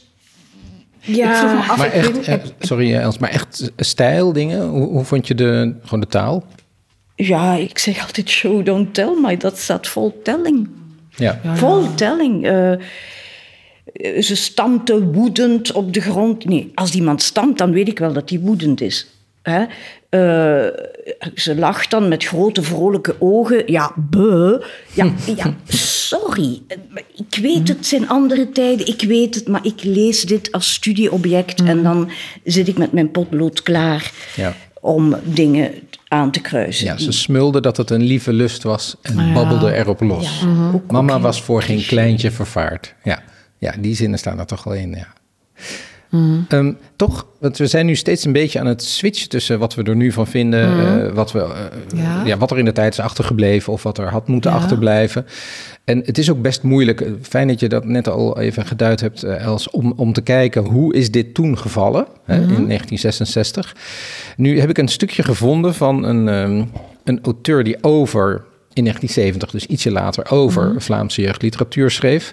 Ik vroeg me Ja, af, Maar ik echt, eh, sorry eh, Els, maar echt stijldingen? Hoe, hoe vond je de, gewoon de taal? Ja, ik zeg altijd show, don't tell, maar dat staat vol telling. Ja. Vol telling. Eh, ze stampte woedend op de grond. Nee, als iemand stampt, dan weet ik wel dat hij woedend is. Hè? Eh, ze lacht dan met grote vrolijke ogen. Ja, buh. Ja, ja, sorry. Ik weet het zijn andere tijden, ik weet het, maar ik lees dit als studieobject en dan zit ik met mijn potlood klaar Ja. om dingen aan te kruisen. Ja, ze smulde dat het een lieve lust was en babbelde erop los. Ja, ook- Mama was voor geen kleintje vervaard. Ja. ja, die zinnen staan er toch wel in. Ja. Ehm, toch, want we zijn nu steeds een beetje aan het switchen tussen wat we er nu van vinden, eh, wat, we, eh, Ja. ja, wat er in de tijd is achtergebleven of wat er had moeten Ja. achterblijven. En het is ook best moeilijk, eh, fijn dat je dat net al even geduid hebt, eh, Els, om, om te kijken hoe is dit toen gevallen hè, in 1966. Nu heb ik een stukje gevonden van een, ehm, een auteur die over, in 1970, dus ietsje later, over Vlaamse jeugdliteratuur schreef.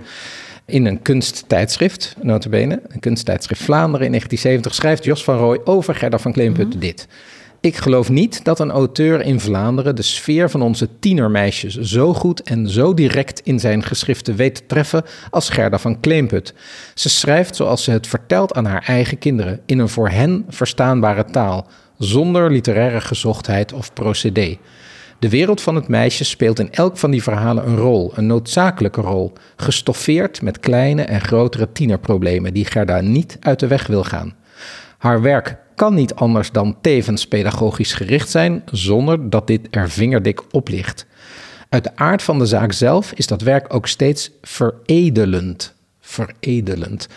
In een kunsttijdschrift, notabene, een kunsttijdschrift Vlaanderen in 1970, schrijft Jos van Rooij over Gerda van Kleemput dit. Ik geloof niet dat een auteur in Vlaanderen de sfeer van onze tienermeisjes zo goed en zo direct in zijn geschriften weet te treffen als Gerda van Kleemput. Ze schrijft zoals ze het vertelt aan haar eigen kinderen, in een voor hen verstaanbare taal, zonder literaire gezochtheid of procedé. De wereld van het meisje speelt in elk van die verhalen een rol, een noodzakelijke rol, gestoffeerd met kleine en grotere tienerproblemen die Gerda niet uit de weg wil gaan. Haar werk kan niet anders dan tevens pedagogisch gericht zijn, zonder dat dit er vingerdik op ligt. Uit de aard van de zaak zelf is dat werk ook steeds veredelend. Veredelend.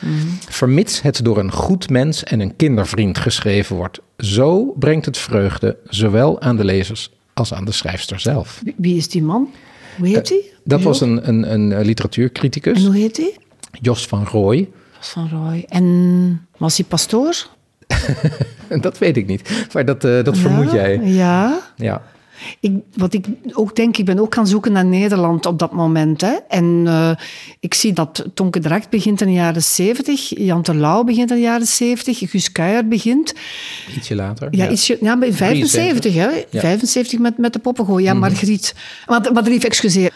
Vermits het door een goed mens en een kindervriend geschreven wordt. Zo brengt het vreugde zowel aan de lezers als aan de schrijfster zelf. Wie- is die man? Hoe heet hij? Dat was een, een, een En literatuurcriticus, hoe heet hij? Jos van Rooij. Van Roy. En was hij pastoor? Dat weet ik niet, maar dat, eh, dat vermoed jij. Ja. Ja. Ik, wat ik ook denk, ik ben ook gaan zoeken naar Nederland op dat moment. Hè. En eh, ik zie dat Tonke Dracht begint in de jaren 70, Jan Terlouw begint in de jaren 70, Guus Kuijer begint. Ietsje later. Ja, Ietsje, ja bij 75, hè. Ja. Mhm. 75 met, met de poppengooi. Ja, Margriet. Maar, maar lief, excuseer.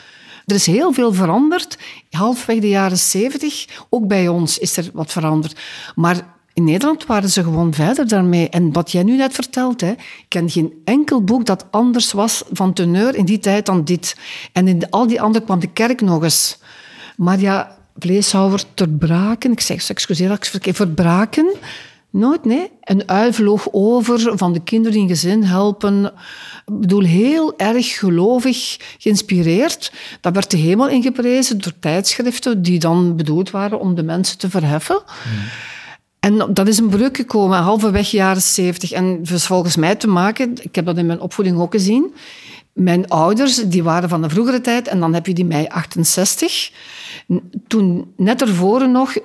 Er is heel veel veranderd. Halfweg de jaren 70, ook bij ons is er wat veranderd. Maar in Nederland waren ze gewoon verder daarmee. En wat jij nu net vertelt, hè, ik ken geen enkel boek dat anders was van teneur in die tijd dan dit. En in al die andere kwam de kerk nog eens. Maar ja, vleeshouwer ter braken, ik zeg, excuseer dat ik verkeerd, verbraken. Nooit, nee. Een uil vloog over van de kinderen in gezin helpen. Ik bedoel, heel erg gelovig geïnspireerd. Dat werd de hemel ingeprezen door tijdschriften die dan bedoeld waren om de mensen te verheffen. En dat is een breuk gekomen, halverwege jaren zeventig. En dus volgens mij te maken, ik heb dat in mijn opvoeding ook gezien. Mijn ouders, die waren van de vroegere tijd, en dan heb je die mei 68. N- Toen, net ervoor nog,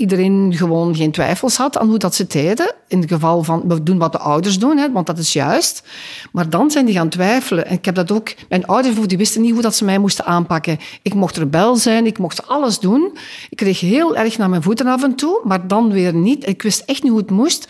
iedereen gewoon geen twijfels had aan hoe dat ze deden. In het geval van, we doen wat de ouders doen, hè, want dat is juist. Maar dan zijn die gaan twijfelen. En ik heb dat ook... Mijn ouders die wisten niet hoe dat ze mij moesten aanpakken. Ik mocht rebel zijn, ik mocht alles doen. Ik kreeg heel erg naar mijn voeten af en toe, maar dan weer niet. Ik wist echt niet hoe het moest.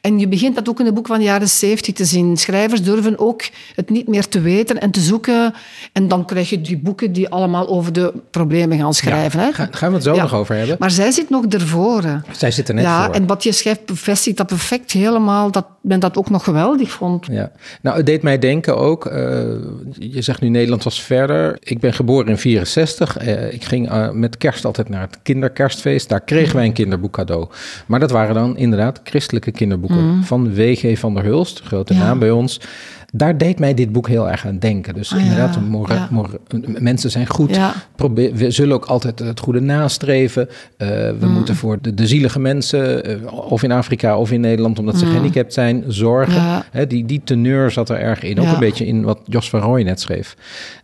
En je begint dat ook in de boek van de jaren 70 te zien. Schrijvers durven ook het niet meer te weten en te zoeken. En dan krijg je die boeken die allemaal over de problemen gaan schrijven. hè. Ga- gaan we het zo nog over hebben. Maar zij zit nog ervoor. Hè. Zij zit er net ja, voor. en wat je schrijft bevestigt dat perfect helemaal. Dat men dat ook nog geweldig vond. Ja, nou, het deed mij denken ook. eh, je zegt nu Nederland was verder. Ik ben geboren in 64. Eh, ik ging eh, met kerst altijd naar het kinderkerstfeest. Daar kregen wij een kinderboek cadeau. Maar dat waren dan inderdaad christelijke kinderboeken van W.G. van der Hulst, grote. Ja. naam bij ons. Daar deed mij dit boek heel erg aan denken. Dus Ah, ja. inderdaad, Ja. mensen zijn goed. Ja. Probeer, we zullen ook altijd het goede nastreven. Eh, we Mm. moeten voor de, de zielige mensen, eh, of in Afrika of in Nederland, omdat ze gehandicapt zijn, zorgen. Mm. Hè, die, die teneur zat er erg in. Ook een beetje in wat Jos van Rooij net schreef.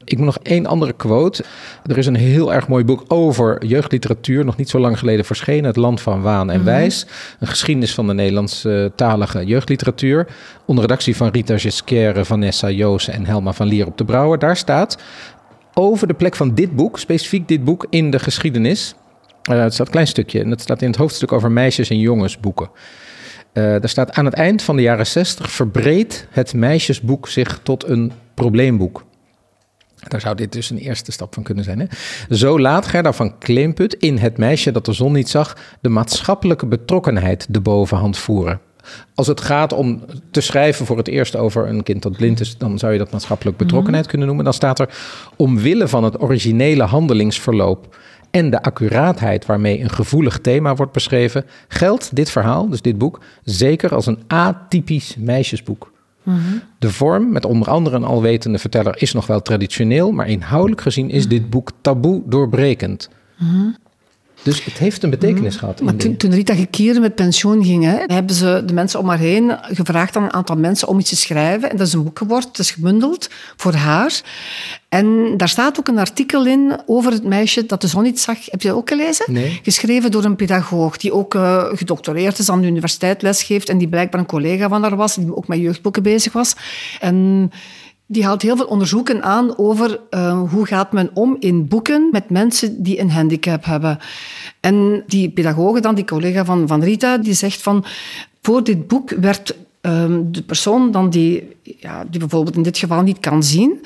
Ik moet nog één andere quote. Er is een heel erg mooi boek over jeugdliteratuur, nog niet zo lang geleden verschenen. Het Land van Waan en Wijs. Een geschiedenis van de Nederlandstalige jeugdliteratuur. Onder redactie van Rita Vanessa Joos en Helma van Lier op de Brouwer. Daar staat over de plek van dit boek, specifiek dit boek in de geschiedenis. Eh, het staat een klein stukje en dat staat in het hoofdstuk over meisjes- en jongensboeken. Eh daar staat aan het eind van de jaren 60 verbreedt het meisjesboek zich tot een probleemboek. Daar zou dit dus een eerste stap van kunnen zijn. Hè? Zo laat Gerda van Kleemput in Het meisje dat de zon niet zag... de maatschappelijke betrokkenheid de bovenhand voeren. Als het gaat om te schrijven voor het eerst over een kind dat blind is... dan zou je dat maatschappelijk betrokkenheid kunnen noemen. Dan staat er omwille van het originele handelingsverloop... en de accuraatheid waarmee een gevoelig thema wordt beschreven... geldt dit verhaal, dus dit boek, zeker als een atypisch meisjesboek. De vorm, met onder andere een alwetende verteller, is nog wel traditioneel, maar inhoudelijk gezien is dit boek taboe doorbrekend. Dus het heeft een betekenis gehad. Maar de- toen, toen Rita Gekieren met pensioen ging, hè, hebben ze de mensen om haar heen gevraagd aan een aantal mensen om iets te schrijven. En dat is een boek geworden, het is gebundeld voor haar. En daar staat ook een artikel in over het meisje dat de zon niet zag. Heb je dat ook gelezen? Nee. Geschreven door een pedagoog die ook eh, gedoctoreerd is aan de universiteit, lesgeeft en die blijkbaar een collega van haar was, die ook met jeugdboeken bezig was. En die haalt heel veel onderzoeken aan over eh, hoe gaat men om in boeken met mensen die een handicap hebben. En die pedagoge dan, die collega van, van Rita, die zegt van... Voor dit boek werd ehm, de persoon dan die, ja, die bijvoorbeeld in dit geval niet kan zien,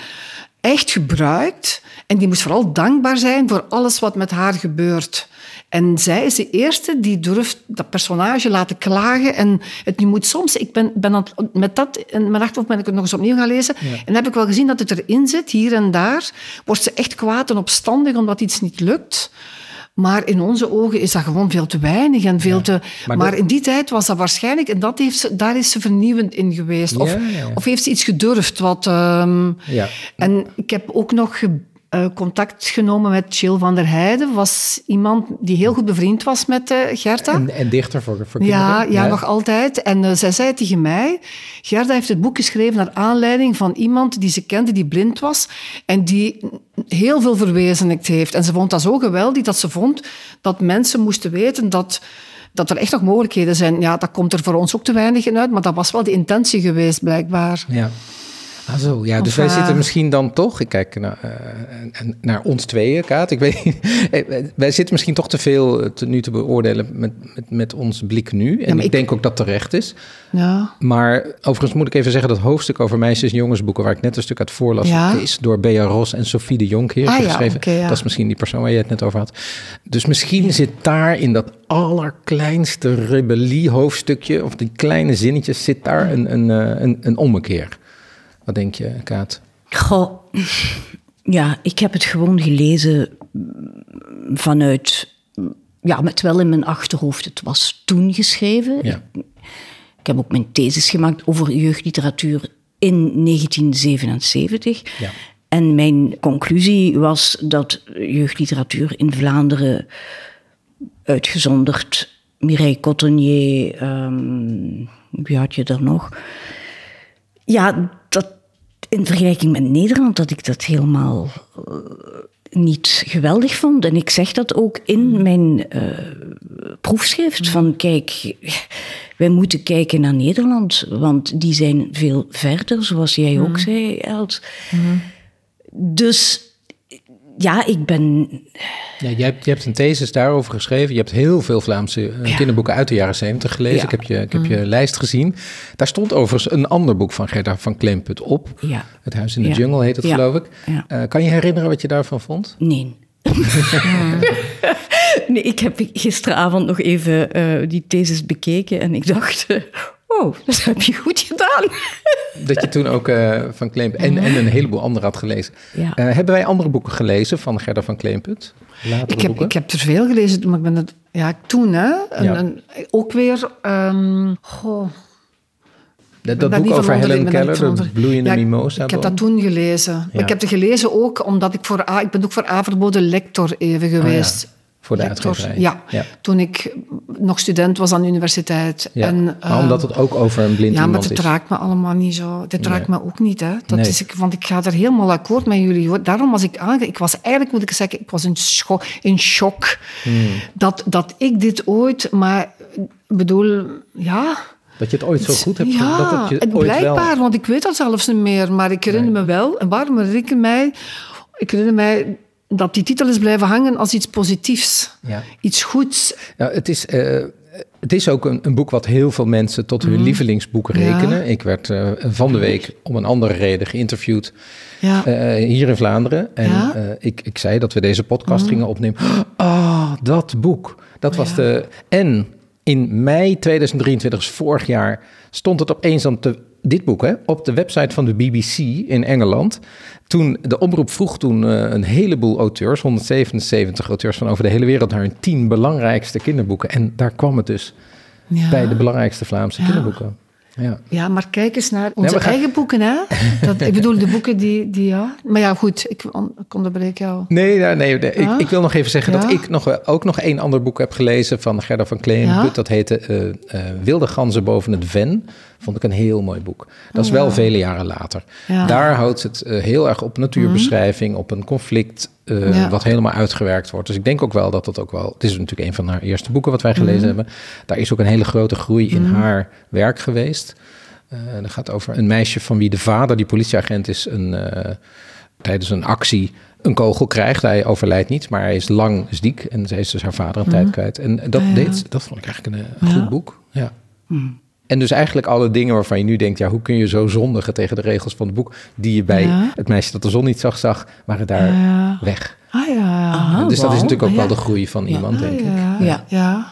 echt gebruikt. En die moest vooral dankbaar zijn voor alles wat met haar gebeurt. En zij is de eerste die durft dat personage laten klagen. En het nu moet soms, ik ben, ben aan, met dat in mijn achterhoofd ben ik het nog eens opnieuw gaan lezen. En dan heb ik wel gezien dat het erin zit, hier en daar. Wordt ze echt kwaad en opstandig omdat iets niet lukt. Maar in onze ogen is dat gewoon veel te weinig en veel te. maar Maar, dat- in die tijd was dat waarschijnlijk, en dat heeft ze, daar is ze vernieuwend in geweest. Of, Ja, ja. of heeft ze iets gedurfd wat. Ja. En ik heb ook nog eh, contact genomen met Jill van der Heijden. Was iemand die heel goed bevriend was met eh, Gerda. En, en dichter voor, voor Ja, ja, nog altijd. En eh, zij zei tegen mij, Gerda heeft het boek geschreven naar aanleiding van iemand die ze kende, die blind was en die heel veel verwezenlijkt heeft. En ze vond dat zo geweldig dat ze vond dat mensen moesten weten dat, dat er echt nog mogelijkheden zijn. Ja, dat komt er voor ons ook te weinig in uit, maar dat was wel de intentie geweest, blijkbaar. Ja. Ah zo, ja, dus Of, wij eh, zitten misschien dan toch, ik kijk naar, eh, naar ons tweeën, Kaat, ik weet eh, wij zitten misschien toch te veel eh, te, nu te beoordelen met, met, met onze blik nu. En ik, ik- denk ook dat terecht is. Ja. Maar overigens moet ik even zeggen, dat hoofdstuk over meisjes- en jongensboeken, waar ik net een stuk uit voorlas, Ja. is door Bea Ros en Sophie de Jonkheer Ah geschreven. Dat is misschien die persoon waar je het net over had. Dus misschien zit daar in dat allerkleinste rebellie-hoofdstukje, of die kleine zinnetjes, zit daar een, een, eh, een, een ommekeer. Wat denk je, Kaat? Goh, ja, ik heb het gewoon gelezen vanuit, ja, met wel in mijn achterhoofd. Het was toen geschreven. Ja. Ik heb ook mijn thesis gemaakt over jeugdliteratuur in 1977. Ja. En mijn conclusie was dat jeugdliteratuur in Vlaanderen, uitgezonderd Mireille Cottonier, ehm, wie had je er nog? Ja, in vergelijking met Nederland, dat ik dat helemaal eh, niet geweldig vond. En ik zeg dat ook in mijn eh, proefschrift. Van kijk, wij moeten kijken naar Nederland, want die zijn veel verder, zoals jij ook zei, Els. Dus ja, ik ben Ja, je, hebt, je hebt een thesis daarover geschreven. Je hebt heel veel Vlaamse eh, Ja. kinderboeken uit de jaren 70 gelezen. Ja. Ik heb, je, ik heb je lijst gezien. Daar stond overigens een ander boek van Gerda van Kleemput op. Ja. Het Huis in de. Jungle heet het, geloof ik. Eh, kan je herinneren wat je daarvan vond? Nee. nee, ik heb gisteravond nog even eh, die thesis bekeken en ik dacht, oh, dat heb je goed gedaan. Dat je toen ook eh, van Kleemput en, en een heleboel andere had gelezen. Ja. Eh, hebben wij andere boeken gelezen van Gerda van Kleemput? Latere Ik heb, boeken? ik heb er veel gelezen, maar ik ben het... Ja, toen, hè. En, Ja. en ook weer... ehm, goh, dat boek niet over Helen Keller, de bloeiende Ja, ik- mimosa. Ik heb dat toen gelezen. Ja. Ik heb het gelezen ook omdat ik voor... A- Ik ben ook voor A verboden lector even geweest. Oh Voor de Lector, uitgeverij. Ja, Ja. toen ik nog student was aan de universiteit. Ja, En, maar eh, omdat het ook over een blind ja, maar het raakt me allemaal niet zo. Dit raakt me ook niet. Hè. Dat Nee. is, ik, want ik ga er helemaal akkoord met jullie. hoor. Daarom was ik aange... Ik was eigenlijk, moet ik zeggen, ik was in, scho in shock. Hmm. Dat, dat ik dit ooit... Maar ik bedoel, ja... Dat je het ooit zo goed hebt Ja, dat het je het ooit blijkbaar, wel... want ik weet dat zelfs niet meer. Maar ik herinner me wel, en waarom herinner ik mij... Ik herinner mij dat die titel is blijven hangen als iets positiefs. Ja. Iets goeds. Nou, het is, eh, het is ook een, een boek wat heel veel mensen tot hun lievelingsboek Mhm. Ja. rekenen. Ik werd eh, van de week om een andere reden geïnterviewd Ja. eh, hier in Vlaanderen. En Ja. Mhm. ik, ik zei dat we deze podcast gingen opnemen. Ah, dat boek. Dat was Ja. de... En in mei 2023, dus vorig jaar, stond het opeens op de, dit boek, hè, op de website van de BBC in Engeland. Toen de omroep vroeg toen eh, een heleboel auteurs, 177 auteurs van over de hele wereld, naar hun tien belangrijkste kinderboeken. En daar kwam het dus ja. bij de belangrijkste Vlaamse kinderboeken. Ja. Ja, maar kijk eens naar onze gaan- eigen boeken, hè. Dat, ik bedoel, de boeken die, die ja... Maar ja, goed, ik, on- ik onderbreek jou. Nee, nee, nee, nee. Ik, Ja? ik wil nog even zeggen dat ik nog, ook nog één ander boek heb gelezen van Gerda van Kleemput. Ja? Dat heette eh, eh, Wilde ganzen boven het ven. Vond ik een heel mooi boek. Dat is Oh, wel vele jaren later. Daar houdt het eh, heel erg op natuurbeschrijving, op een conflict eh, Ja. wat helemaal uitgewerkt wordt. Dus ik denk ook wel dat dat ook wel... Het is natuurlijk een van haar eerste boeken wat wij gelezen hebben. Daar is ook een hele grote groei in haar werk geweest. Eh dat gaat over een meisje van wie de vader, die politieagent is, een, eh, tijdens een actie een kogel krijgt. Hij overlijdt niet, maar hij is lang ziek en zij is dus haar vader een tijd kwijt. En dat, Ah, ja. deed, dat vond ik eigenlijk een, Ja. goed boek. Ja. En dus eigenlijk alle dingen waarvan je nu denkt, ja, hoe kun je zo zondigen tegen de regels van het boek, die je bij Ja. het meisje dat de zon niet zag, zag, waren daar Ja. weg. Ah ja. Dus dat is natuurlijk ook Ah, wel de groei van iemand, Ah, denk ik. ja. Ja. ja.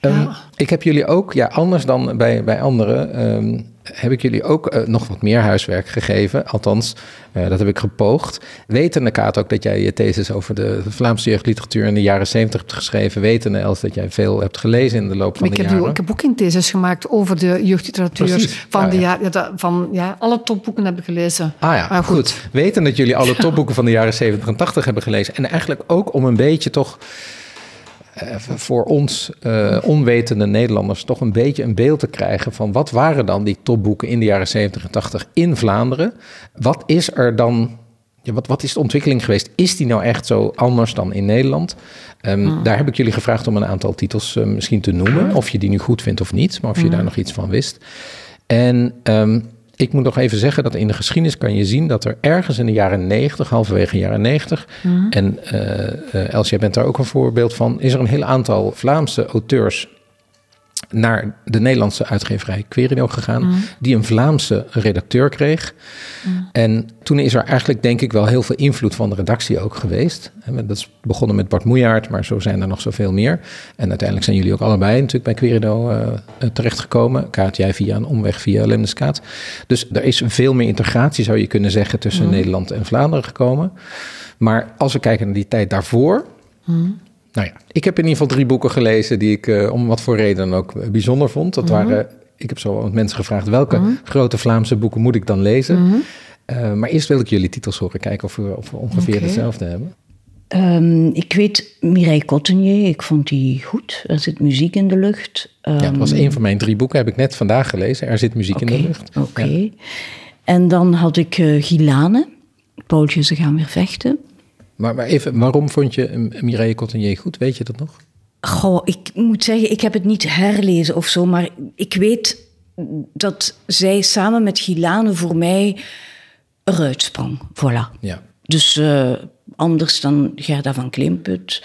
Ehm, Ja. ik heb jullie ook, ja, anders dan bij, bij anderen, ehm, heb ik jullie ook eh, nog wat meer huiswerk gegeven. Althans, eh, dat heb ik gepoogd. Wetende, Kaat, ook dat jij je thesis over de Vlaamse jeugdliteratuur in de jaren zeventig hebt geschreven. Wetende, Els, dat jij veel hebt gelezen in de loop van de jaren. ik heb ook een thesis gemaakt over de jeugdliteratuur. Precies. Van, Ah, de ja. van ja, alle topboeken heb ik gelezen. Ah ja, Maar goed. Weten dat jullie alle topboeken van de jaren 70 en 80 hebben gelezen. En eigenlijk ook om een beetje toch voor ons eh, onwetende Nederlanders toch een beetje een beeld te krijgen van wat waren dan die topboeken in de jaren 70 en 80 in Vlaanderen? Wat is er dan, ja, wat, wat is de ontwikkeling geweest? Is die nou echt zo anders dan in Nederland? Ehm, Daar heb ik jullie gevraagd om een aantal titels eh, misschien te noemen. Of je die nu goed vindt of niet, maar of je daar nog iets van wist. En ehm, ik moet nog even zeggen dat in de geschiedenis kan je zien dat er ergens in de jaren 90, halverwege de jaren 90, en eh eh, Els, jij bent daar ook een voorbeeld van, is er een heel aantal Vlaamse auteurs naar de Nederlandse uitgeverij Querido gegaan, die een Vlaamse redacteur kreeg. En toen is er eigenlijk denk ik wel heel veel invloed van de redactie ook geweest. En Dat is begonnen met Bart Moejaert, maar zo zijn er nog zoveel meer. En uiteindelijk zijn jullie ook allebei natuurlijk bij Querido eh, eh, terechtgekomen. Kaat, jij via een omweg via Lemneskaat. Dus er is veel meer integratie, zou je kunnen zeggen, tussen Nederland en Vlaanderen gekomen. Maar als we kijken naar die tijd daarvoor, nou ja, ik heb in ieder geval drie boeken gelezen die ik eh, om wat voor reden dan ook eh, bijzonder vond. Dat waren, ik heb zo wat mensen gevraagd welke grote Vlaamse boeken moet ik dan lezen. Eh, maar eerst wil ik jullie titels horen, kijken of we, of we ongeveer hetzelfde hebben. Ehm, ik weet Mireille Cottenier, ik vond die goed. Er zit muziek in de lucht. ja, dat was Ehm, een van mijn drie boeken, heb ik net vandaag gelezen. Er zit muziek in de lucht. Oké. Ja. En dan had ik eh Gilane. Paultje, ze gaan weer vechten. Maar, maar even, waarom vond je Mireille Cottenier goed? Weet je dat nog? Goh, ik moet zeggen, ik heb het niet herlezen of zo, maar ik weet dat zij samen met Gilane voor mij eruit sprong. Voilà. Ja. Dus eh, anders dan Gerda van Klimput.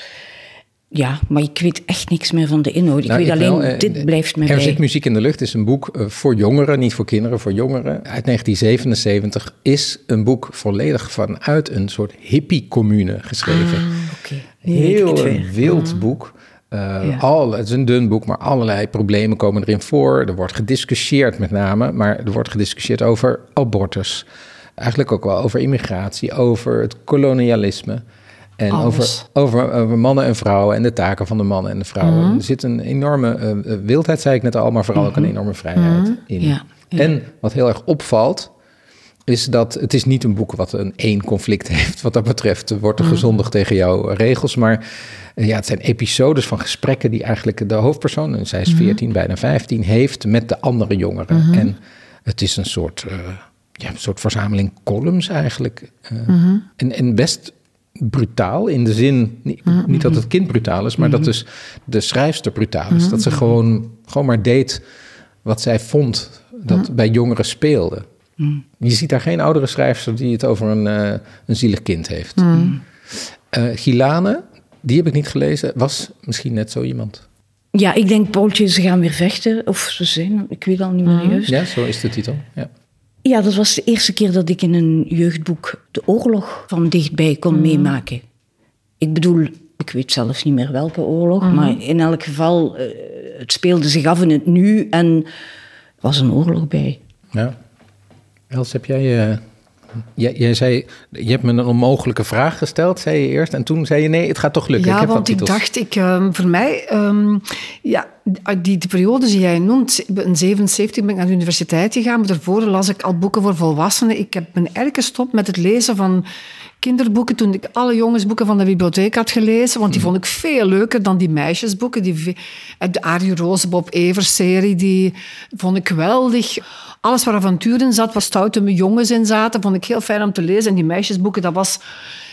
Ja, maar ik weet echt niks meer van de inhoud. Ik Nou, weet alleen, wel, eh, dit blijft mij Er bij. zit muziek in de lucht is een boek eh, voor jongeren, niet voor kinderen, voor jongeren. Uit 1977 is een boek volledig vanuit een soort hippie-commune geschreven. Ik Heel een wild boek. Eh, Ja. al, het is een dun boek, maar allerlei problemen komen erin voor. Er wordt gediscussieerd met name, maar er wordt gediscussieerd over abortus. Eigenlijk ook wel over immigratie, over het kolonialisme. En over, over, over mannen en vrouwen en de taken van de mannen en de vrouwen. Mhm. Er zit een enorme eh, wildheid, zei ik net al, maar vooral ook een enorme vrijheid in. Mhm. Ja, ja. En wat heel erg opvalt, is dat het is niet een boek wat een één conflict heeft. Wat dat betreft Er wordt er gezondigd tegen jouw regels. Maar eh, ja, het zijn episodes van gesprekken die eigenlijk de hoofdpersoon, en zij is 14, bijna 15, heeft met de andere jongeren. En het is een soort, ja, een soort verzameling columns eigenlijk. En, en best brutaal in de zin, niet, niet dat het kind brutaal is, maar dat dus de schrijfster brutaal is. Dat ze gewoon, gewoon maar deed wat zij vond dat bij jongeren speelde. Je ziet daar geen oudere schrijfster die het over een, eh, een zielig kind heeft. Eh, Gilane, die heb ik niet gelezen, was misschien net zo iemand. Ja, ik denk Paultje, ze gaan weer vechten. Of ze zijn, ik weet al niet meer juist. Ja, zo is de titel. Ja. Ja, dat was de eerste keer dat ik in een jeugdboek de oorlog van dichtbij kon meemaken. Ik bedoel, ik weet zelfs niet meer welke oorlog, maar in elk geval, eh, het speelde zich af in het nu en er was een oorlog bij. ja. Els, heb jij, eh, jij... Jij zei, je hebt me een onmogelijke vraag gesteld, zei je eerst. En toen zei je, nee, het gaat toch lukken. Ja, ik heb want ik dacht, ik, ehm, voor mij, ehm, ja, die, die periodes die jij noemt, in 77 ben ik naar de universiteit gegaan, maar daarvoor las ik al boeken voor volwassenen. Ik heb me eigenlijk gestopt met het lezen van kinderboeken toen ik alle jongensboeken van de bibliotheek had gelezen, want die vond ik veel leuker dan die meisjesboeken. Die, eh, de Arie Roos, Bob Evers serie, die vond ik geweldig. Alles waar avontuur in zat, waar stoute jongens in zaten, vond ik heel fijn om te lezen. En die meisjesboeken, dat was...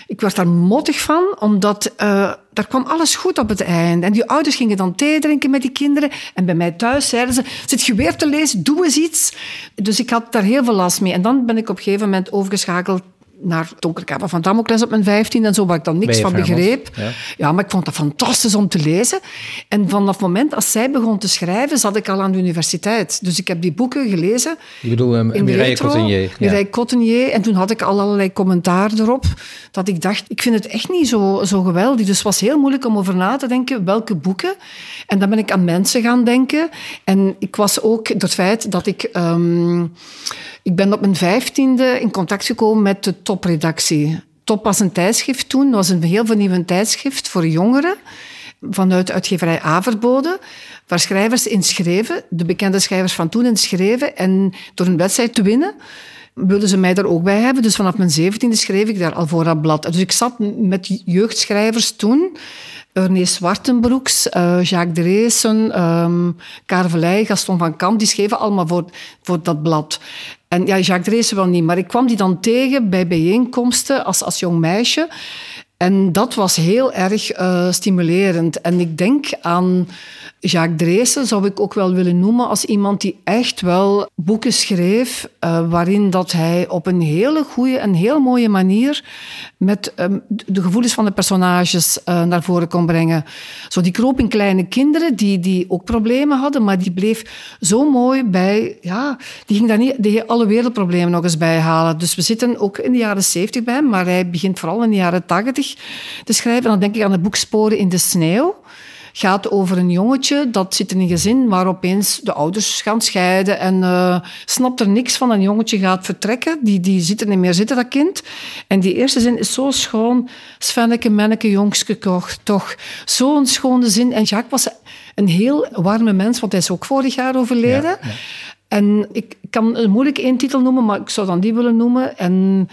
Ik werd daar mottig van, omdat eh, daar kwam alles goed op het eind. En die ouders gingen dan thee drinken met die kinderen. En bij mij thuis zeiden ze, zit je weer te lezen, doe eens iets. Dus ik had daar heel veel last mee. En dan ben ik op een gegeven moment overgeschakeld naar Donkerkamer van Damocles op mijn 15 en zo, waar ik dan niks van begreep. Ja. ja. maar ik vond dat fantastisch om te lezen. En vanaf het moment als zij begon te schrijven, zat ik al aan de universiteit. Dus ik heb die boeken gelezen. Je bedoelt um, Mireille Cottenier. Mireille Cottenier. En toen had ik al allerlei commentaar erop. Dat ik dacht, ik vind het echt niet zo, zo geweldig. Dus het was heel moeilijk om over na te denken welke boeken. En dan ben ik aan mensen gaan denken. En ik was ook, door het feit dat ik... Um, ik ben op mijn vijftiende in contact gekomen met de topredactie. Top was een tijdschrift toen, dat was een heel vernieuwend tijdschrift voor jongeren vanuit uitgeverij Averbode, waar schrijvers in schreven, de bekende schrijvers van toen in schreven. En door een wedstrijd te winnen, wilden ze mij daar ook bij hebben. Dus vanaf mijn zeventiende schreef ik daar al voor dat blad. Dus ik zat met jeugdschrijvers toen. Ernest Zwartenbroeks, uh, Jacques Dreesen, um, ehm, Carvelij, Gaston van Kamp, die schreven allemaal voor, voor dat blad. En ja, Jacques Dreesen wel niet, maar ik kwam die dan tegen bij bijeenkomsten als, als jong meisje. En dat was heel erg uh, stimulerend. En ik denk aan Jacques Dreesen zou ik ook wel willen noemen als iemand die echt wel boeken schreef uh, waarin dat hij op een hele goede en heel mooie manier met um, de gevoelens van de personages uh, naar voren kon brengen. Zo die kroop in kleine kinderen die, die ook problemen hadden, maar die bleef zo mooi bij, ja, die ging daar niet die alle wereldproblemen nog eens bij halen. Dus we zitten ook in de jaren zeventig bij hem, maar hij begint vooral in de jaren tachtig te schrijven. En dan denk ik aan de boek Sporen in de sneeuw gaat over een jongetje dat zit in een gezin waar opeens de ouders gaan scheiden en uh, snapt er niks van. Een jongetje gaat vertrekken, die, die ziet er niet meer zitten, dat kind. En die eerste zin is zo schoon. Svenneke, menneke, jongske, toch. Zo'n schone zin. En Jacques was een heel warme mens, want hij is ook vorig jaar overleden. En ik kan een moeilijk één titel noemen, maar ik zou dan die willen noemen. En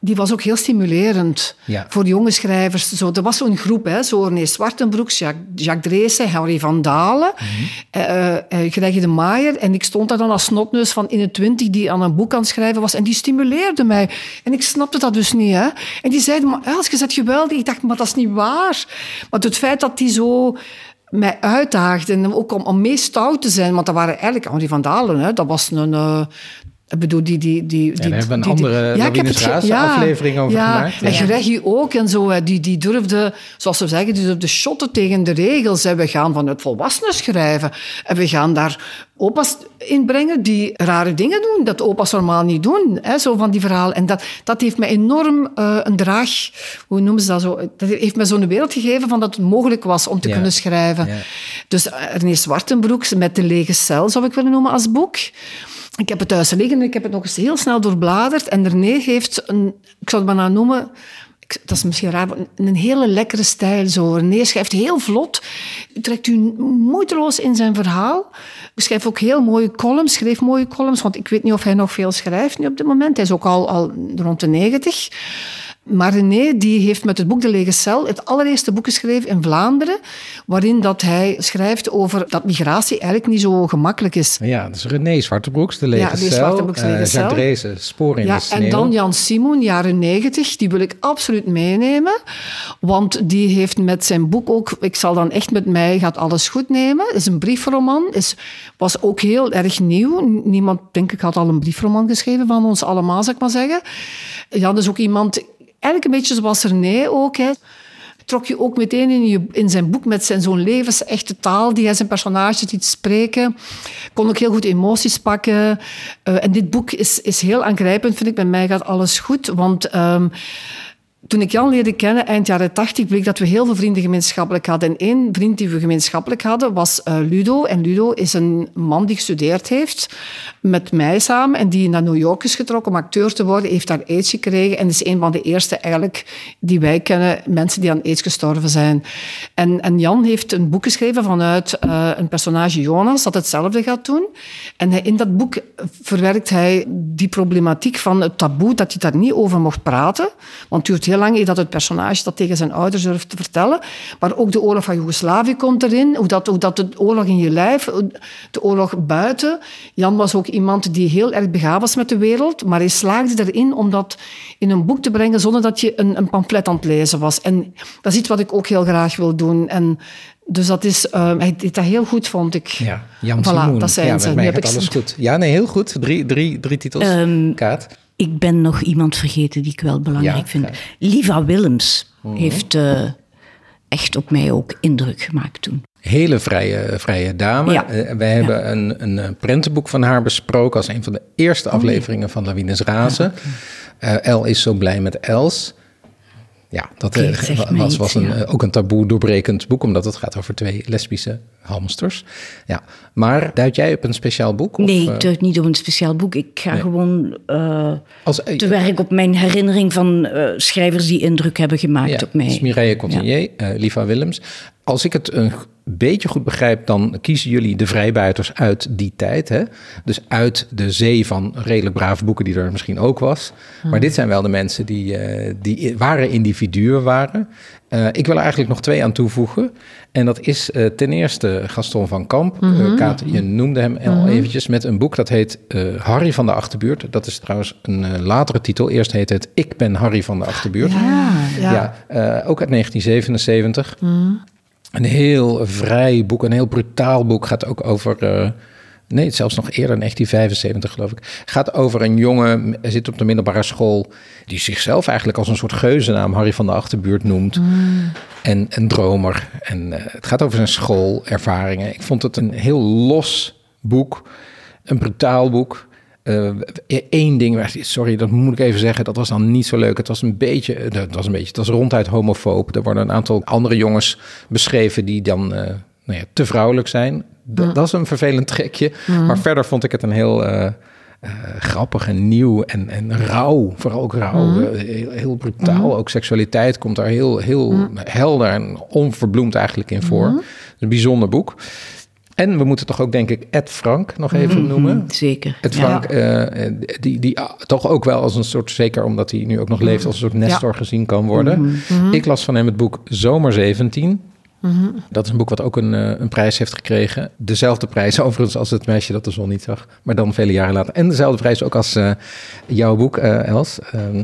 die was ook heel stimulerend voor jonge schrijvers. Zo, er was zo'n groep, hè, zo René Zwartenbroeks, Jacques, Jacques Dreesen, Henry van Dalen, mm -hmm. de Maaier. En ik stond daar dan als snotneus van in de twintig die aan een boek aan het schrijven was. En die stimuleerde mij. En ik snapte dat dus niet. Hè. En die zeiden, maar als je zet geweldig. Ik dacht, maar dat is niet waar. Maar het feit dat die zo mij uitdaagde, en ook om, om mee stout te zijn, want dat waren eigenlijk Henri van Dalen, hè, dat was een, ik bedoel, die... die, die, ja, daar hebben we een andere ja, ja, aflevering over ja, gemaakt. En Greggy ook en zo. Die, die durfde, zoals ze zeggen, die durfde shotten tegen de regels. En we gaan van het volwassenen schrijven. En we gaan daar opa's inbrengen die rare dingen doen, dat opa's normaal niet doen. Hè, zo van die verhalen. En dat, dat heeft me enorm uh, een draag... Hoe noemen ze dat zo? Dat heeft me zo'n wereld gegeven van dat het mogelijk was om te kunnen schrijven. Ja. Dus René Zwartenbroeks met De Lege Cel, zou ik willen noemen, als boek. Ik heb het thuis liggen en ik heb het nog eens heel snel doorbladerd. En René heeft een, ik zou het maar noemen, dat is misschien raar, een hele lekkere stijl. Zo. René schrijft heel vlot, trekt u moeiteloos in zijn verhaal. Schrijft ook heel mooie columns, schreef mooie columns, want ik weet niet of hij nog veel schrijft nu op dit moment. Hij is ook al, al rond de negentig. Maar René die heeft met het boek De Lege Cel het allereerste boek geschreven in Vlaanderen, waarin dat hij schrijft over dat migratie eigenlijk niet zo gemakkelijk is. Ja, dus René Zwartebroeks, De Lege ja, Cel, Zwartebroeks, uh, Jacques Dreesen, Spoor in ja, de Sneeuw. En dan Jan Simon, jaren negentig, die wil ik absoluut meenemen, want die heeft met zijn boek ook, ik zal dan echt met mij, gaat alles goed nemen, is een briefroman, is, was ook heel erg nieuw. Niemand, denk ik, had al een briefroman geschreven van ons allemaal, zou ik maar zeggen. Jan is ook iemand eigenlijk een beetje zoals René ook. Hè. Trok je ook meteen in, je, in zijn boek met zijn zo'n levensechte taal die hij zijn personages liet spreken. Kon ook heel goed emoties pakken. Uh, en dit boek is, is heel aangrijpend, vind ik. Bij mij gaat alles goed, want... Um, toen ik Jan leerde kennen, eind jaren tachtig, bleek dat we heel veel vrienden gemeenschappelijk hadden. En één vriend die we gemeenschappelijk hadden was uh, Ludo. En Ludo is een man die gestudeerd heeft met mij samen en die naar New York is getrokken om acteur te worden. Heeft daar aids gekregen en is een van de eerste eigenlijk die wij kennen, mensen die aan aids gestorven zijn. En, en Jan heeft een boek geschreven vanuit uh, een personage Jonas dat hetzelfde gaat doen. En in dat boek verwerkt hij die problematiek van het taboe, dat je daar niet over mocht praten. Want heel lang dat het personage dat tegen zijn ouders durft te vertellen. Maar ook de oorlog van Joegoslavië komt erin. Hoe dat, hoe dat de oorlog in je lijf, de oorlog buiten. Jan was ook iemand die heel erg begaafd was met de wereld. Maar hij slaagde erin om dat in een boek te brengen zonder dat je een, een pamflet aan het lezen was. En dat is iets wat ik ook heel graag wil doen. En dus dat is, uh, hij deed dat heel goed, vond ik. Ja, Jan voilà, Simoen. dat zijn ja, ze. Mij gaat alles goed. Ja, nee, heel goed. Drie, drie, drie titels. Um, Kaat. Ik ben nog iemand vergeten die ik wel belangrijk Ja, vind. Liva Willems heeft eh, echt op mij ook indruk gemaakt toen. Hele vrije, vrije dame. Ja. Eh, wij hebben een, een eh, prentenboek van haar besproken als een van de eerste afleveringen van Lawines Razen. Eh, El is zo blij met Els. Ja, dat was, was een, ook een taboe doorbrekend boek, omdat het gaat over twee lesbische hamsters. Ja. Maar duid jij op een speciaal boek? Of, nee, eh, ik duid niet op een speciaal boek. Ik ga Nee. gewoon eh, als, eh, te werk op mijn herinnering van eh, schrijvers die indruk hebben gemaakt Ja, op mij. is Mireille Contenier, eh, Liva Willems. Als ik het een beetje goed begrijp, dan kiezen jullie de vrijbuiters uit die tijd. Hè? Dus uit de zee van redelijk brave boeken die er misschien ook was. Maar dit zijn wel de mensen die, eh, die i- ware individuen waren. Eh, ik wil er eigenlijk nog twee aan toevoegen. En dat is eh, ten eerste Gaston van Kamp. Kaat, je noemde hem al eventjes met een boek dat heet Harry van de Achterbuurt. Dat is trouwens een latere titel. Eerst heet het Ik ben Harry van de Achterbuurt. Ja, Ja, ja. ook uit 1977. Een heel vrij boek, een heel brutaal boek. Gaat ook over. Eh, nee, zelfs nog eerder, 1975 geloof ik. Gaat over een jongen, hij zit op de middelbare school. die zichzelf eigenlijk als een soort geuzennaam Harry van de Achterbuurt noemt. En een dromer. En eh, het gaat over zijn schoolervaringen. Ik vond het een heel los boek. Een brutaal boek. Eén ding, waar- sorry, dat moet ik even zeggen, dat was dan niet zo leuk. Het was een beetje, eh, dat was een beetje, het was ronduit homofoob. Er worden een aantal andere jongens beschreven die dan eh, nou ja, te vrouwelijk zijn. D- Dat is een vervelend trekje. Maar verder vond ik het een heel eh, eh, grappig en nieuw en, en rauw. Vooral ook rauw, eh, heel, heel brutaal. Ook seksualiteit komt daar heel, heel helder en onverbloemd eigenlijk in voor. Een bijzonder boek. En we moeten toch ook, denk ik, Ed Frank nog even noemen. Zeker. Ja. Frank, die, die ah, toch ook wel als een soort, zeker omdat hij nu ook nog leeft, als een soort Nestor gezien kan worden. Ik las van hem het boek Zomer 17. Dat is een boek wat ook een, eh, een prijs heeft gekregen. Dezelfde prijs overigens als het meisje dat de zon niet zag, maar dan vele jaren later. En dezelfde prijs ook als eh, jouw boek, eh, Els. Ehm,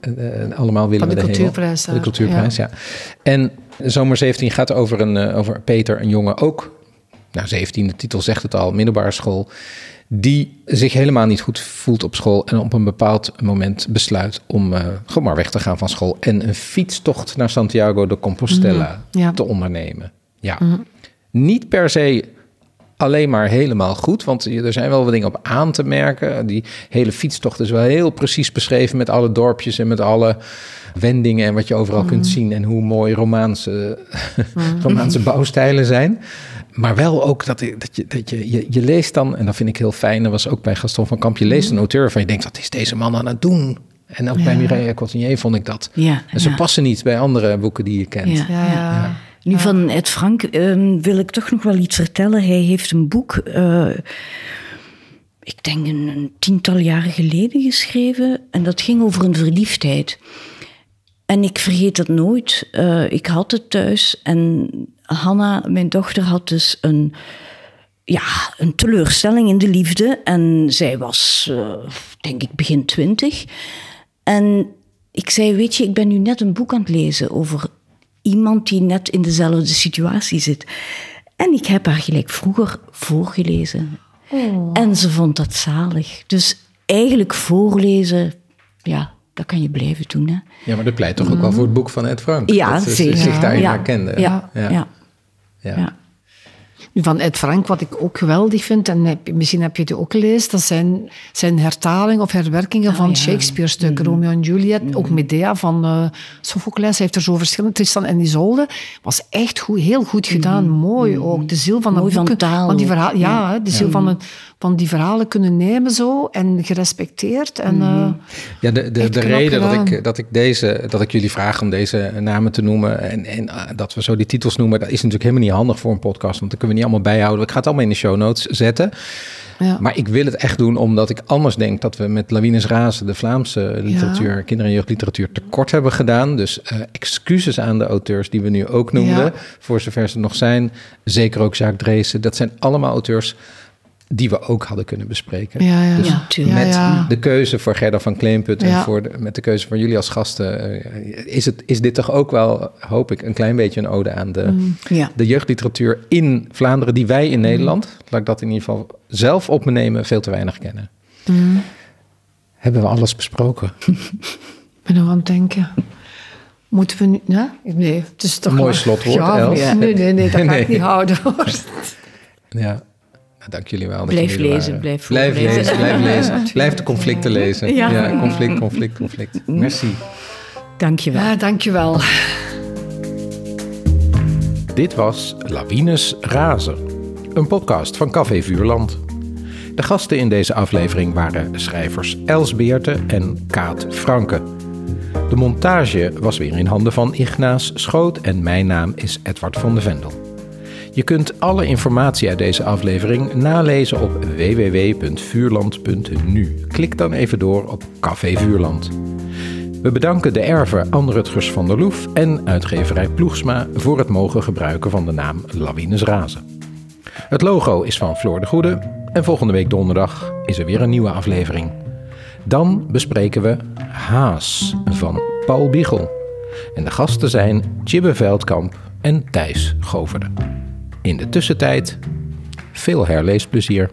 eh, eh, allemaal willen de we de hemel. cultuurprijs de cultuurprijs, ja. En Zomer 17 gaat over, een, over Peter, een jongen ook nou 17, de titel zegt het al, middelbare school, die zich helemaal niet goed voelt op school en op een bepaald moment besluit om eh, gewoon maar weg te gaan van school en een fietstocht naar Santiago de Compostela Mhm, ja. te ondernemen. Ja, niet per se alleen maar helemaal goed, want er zijn wel wat dingen op aan te merken. Die hele fietstocht is wel heel precies beschreven met alle dorpjes en met alle wendingen en wat je overal kunt zien en hoe mooi Romaanse, Romaanse bouwstijlen zijn. Maar wel ook dat, dat, je, dat je, je, je leest dan, en dat vind ik heel fijn, dat was ook bij Gaston van Kamp, je leest een auteur van je denkt, wat is deze man aan het doen? En ook bij Mireille Cottenier vond ik dat. Ja, En ze ja. passen niet bij andere boeken die je kent. Ja. Ja, ja. Nu van Ed Frank ehm, wil ik toch nog wel iets vertellen. Hij heeft een boek, eh, ik denk een, een tiental jaren geleden geschreven. En dat ging over een verliefdheid. En ik vergeet het nooit. Eh, ik had het thuis en Hanna, mijn dochter, had dus een, ja, een teleurstelling in de liefde. En zij was, eh, denk ik, begin twintig. En ik zei, weet je, ik ben nu net een boek aan het lezen over iemand die net in dezelfde situatie zit. En ik heb haar gelijk vroeger voorgelezen. En ze vond dat zalig. Dus eigenlijk voorlezen, ja, dat kan je blijven doen. Hè? Ja, maar dat pleit toch ook wel voor het boek van Ed Frank. Ja, dat ze zeker. zich daarin ja. herkende. Ja, ja. ja. Van Ed Frank, wat ik ook geweldig vind, en heb- misschien heb je het ook gelezen, dat zijn zijn hertaling of herwerkingen van ja. Shakespeare-stukken. Romeo en Juliet, ook Medea van eh Sophocles. Hij heeft er zo verschillende. Tristan en Isolde was echt goed, heel goed gedaan. Mooi ook. De ziel van van boeken. taal Van die verhalen, ja, de ziel van, het, van die verhalen kunnen nemen zo en gerespecteerd. En, eh, Ja, de, de, reden dat ik, dat, ik deze, dat ik jullie vraag om deze namen te noemen en, en eh, dat we zo die titels noemen, dat is natuurlijk helemaal niet handig voor een podcast, want dat kunnen we niet allemaal bijhouden. Ik ga het allemaal in de show notes zetten. ja. Maar ik wil het echt doen omdat ik anders denk dat we met Lawines Razen de Vlaamse literatuur, kinder- en jeugdliteratuur tekort hebben gedaan. Dus eh, excuses aan de auteurs die we nu ook noemden, Ja. voor zover ze nog zijn. Zeker ook Jacques Dreesen. Dat zijn allemaal auteurs die we ook hadden kunnen bespreken. Ja, ja. Dus Ja, tuurlijk. met Ja, ja. de keuze voor Gerda van Kleenput en voor de, met de keuze van jullie als gasten, eh, is, het, is dit toch ook wel, hoop ik, een klein beetje een ode aan de, Mm. Ja. de jeugdliteratuur in Vlaanderen, die wij in Nederland, laat ik dat in ieder geval zelf op me nemen, veel te weinig kennen. Hebben we alles besproken? Ik ben nog aan het denken. Moeten we nu... Ja? Nee, het is toch... Mooi wel- slotwoord, ja, Els. Nee, nee, nee, dat ga Nee. ik niet houden. hoor. Ja. Dank jullie wel. dat Blijf lezen, waren. blijf blijf lezen. Blijf lezen. Blijf de conflicten lezen. Ja. Ja, conflict, conflict, conflict. Merci. Dank je wel. Ja, dankjewel. Dit was Lawines Razen, een podcast van Café Vuurland. De gasten in deze aflevering waren schrijvers Els Beerte en Kaat Franke. De montage was weer in handen van Ignaas Schoot en mijn naam is Edward van de Vendel. Je kunt alle informatie uit deze aflevering nalezen op www.vuurland.nu. Klik dan even door op Café Vuurland. We bedanken de erver Anne Rutgers van der Loef en uitgeverij Ploegsma voor het mogen gebruiken van de naam Lawines Razen. Het logo is van Floor de Goede en volgende week donderdag is er weer een nieuwe aflevering. Dan bespreken we Haas van Paul Biegel. En de gasten zijn Tjibbe Veldkamp en Thijs Goverde. In de tussentijd veel herleesplezier.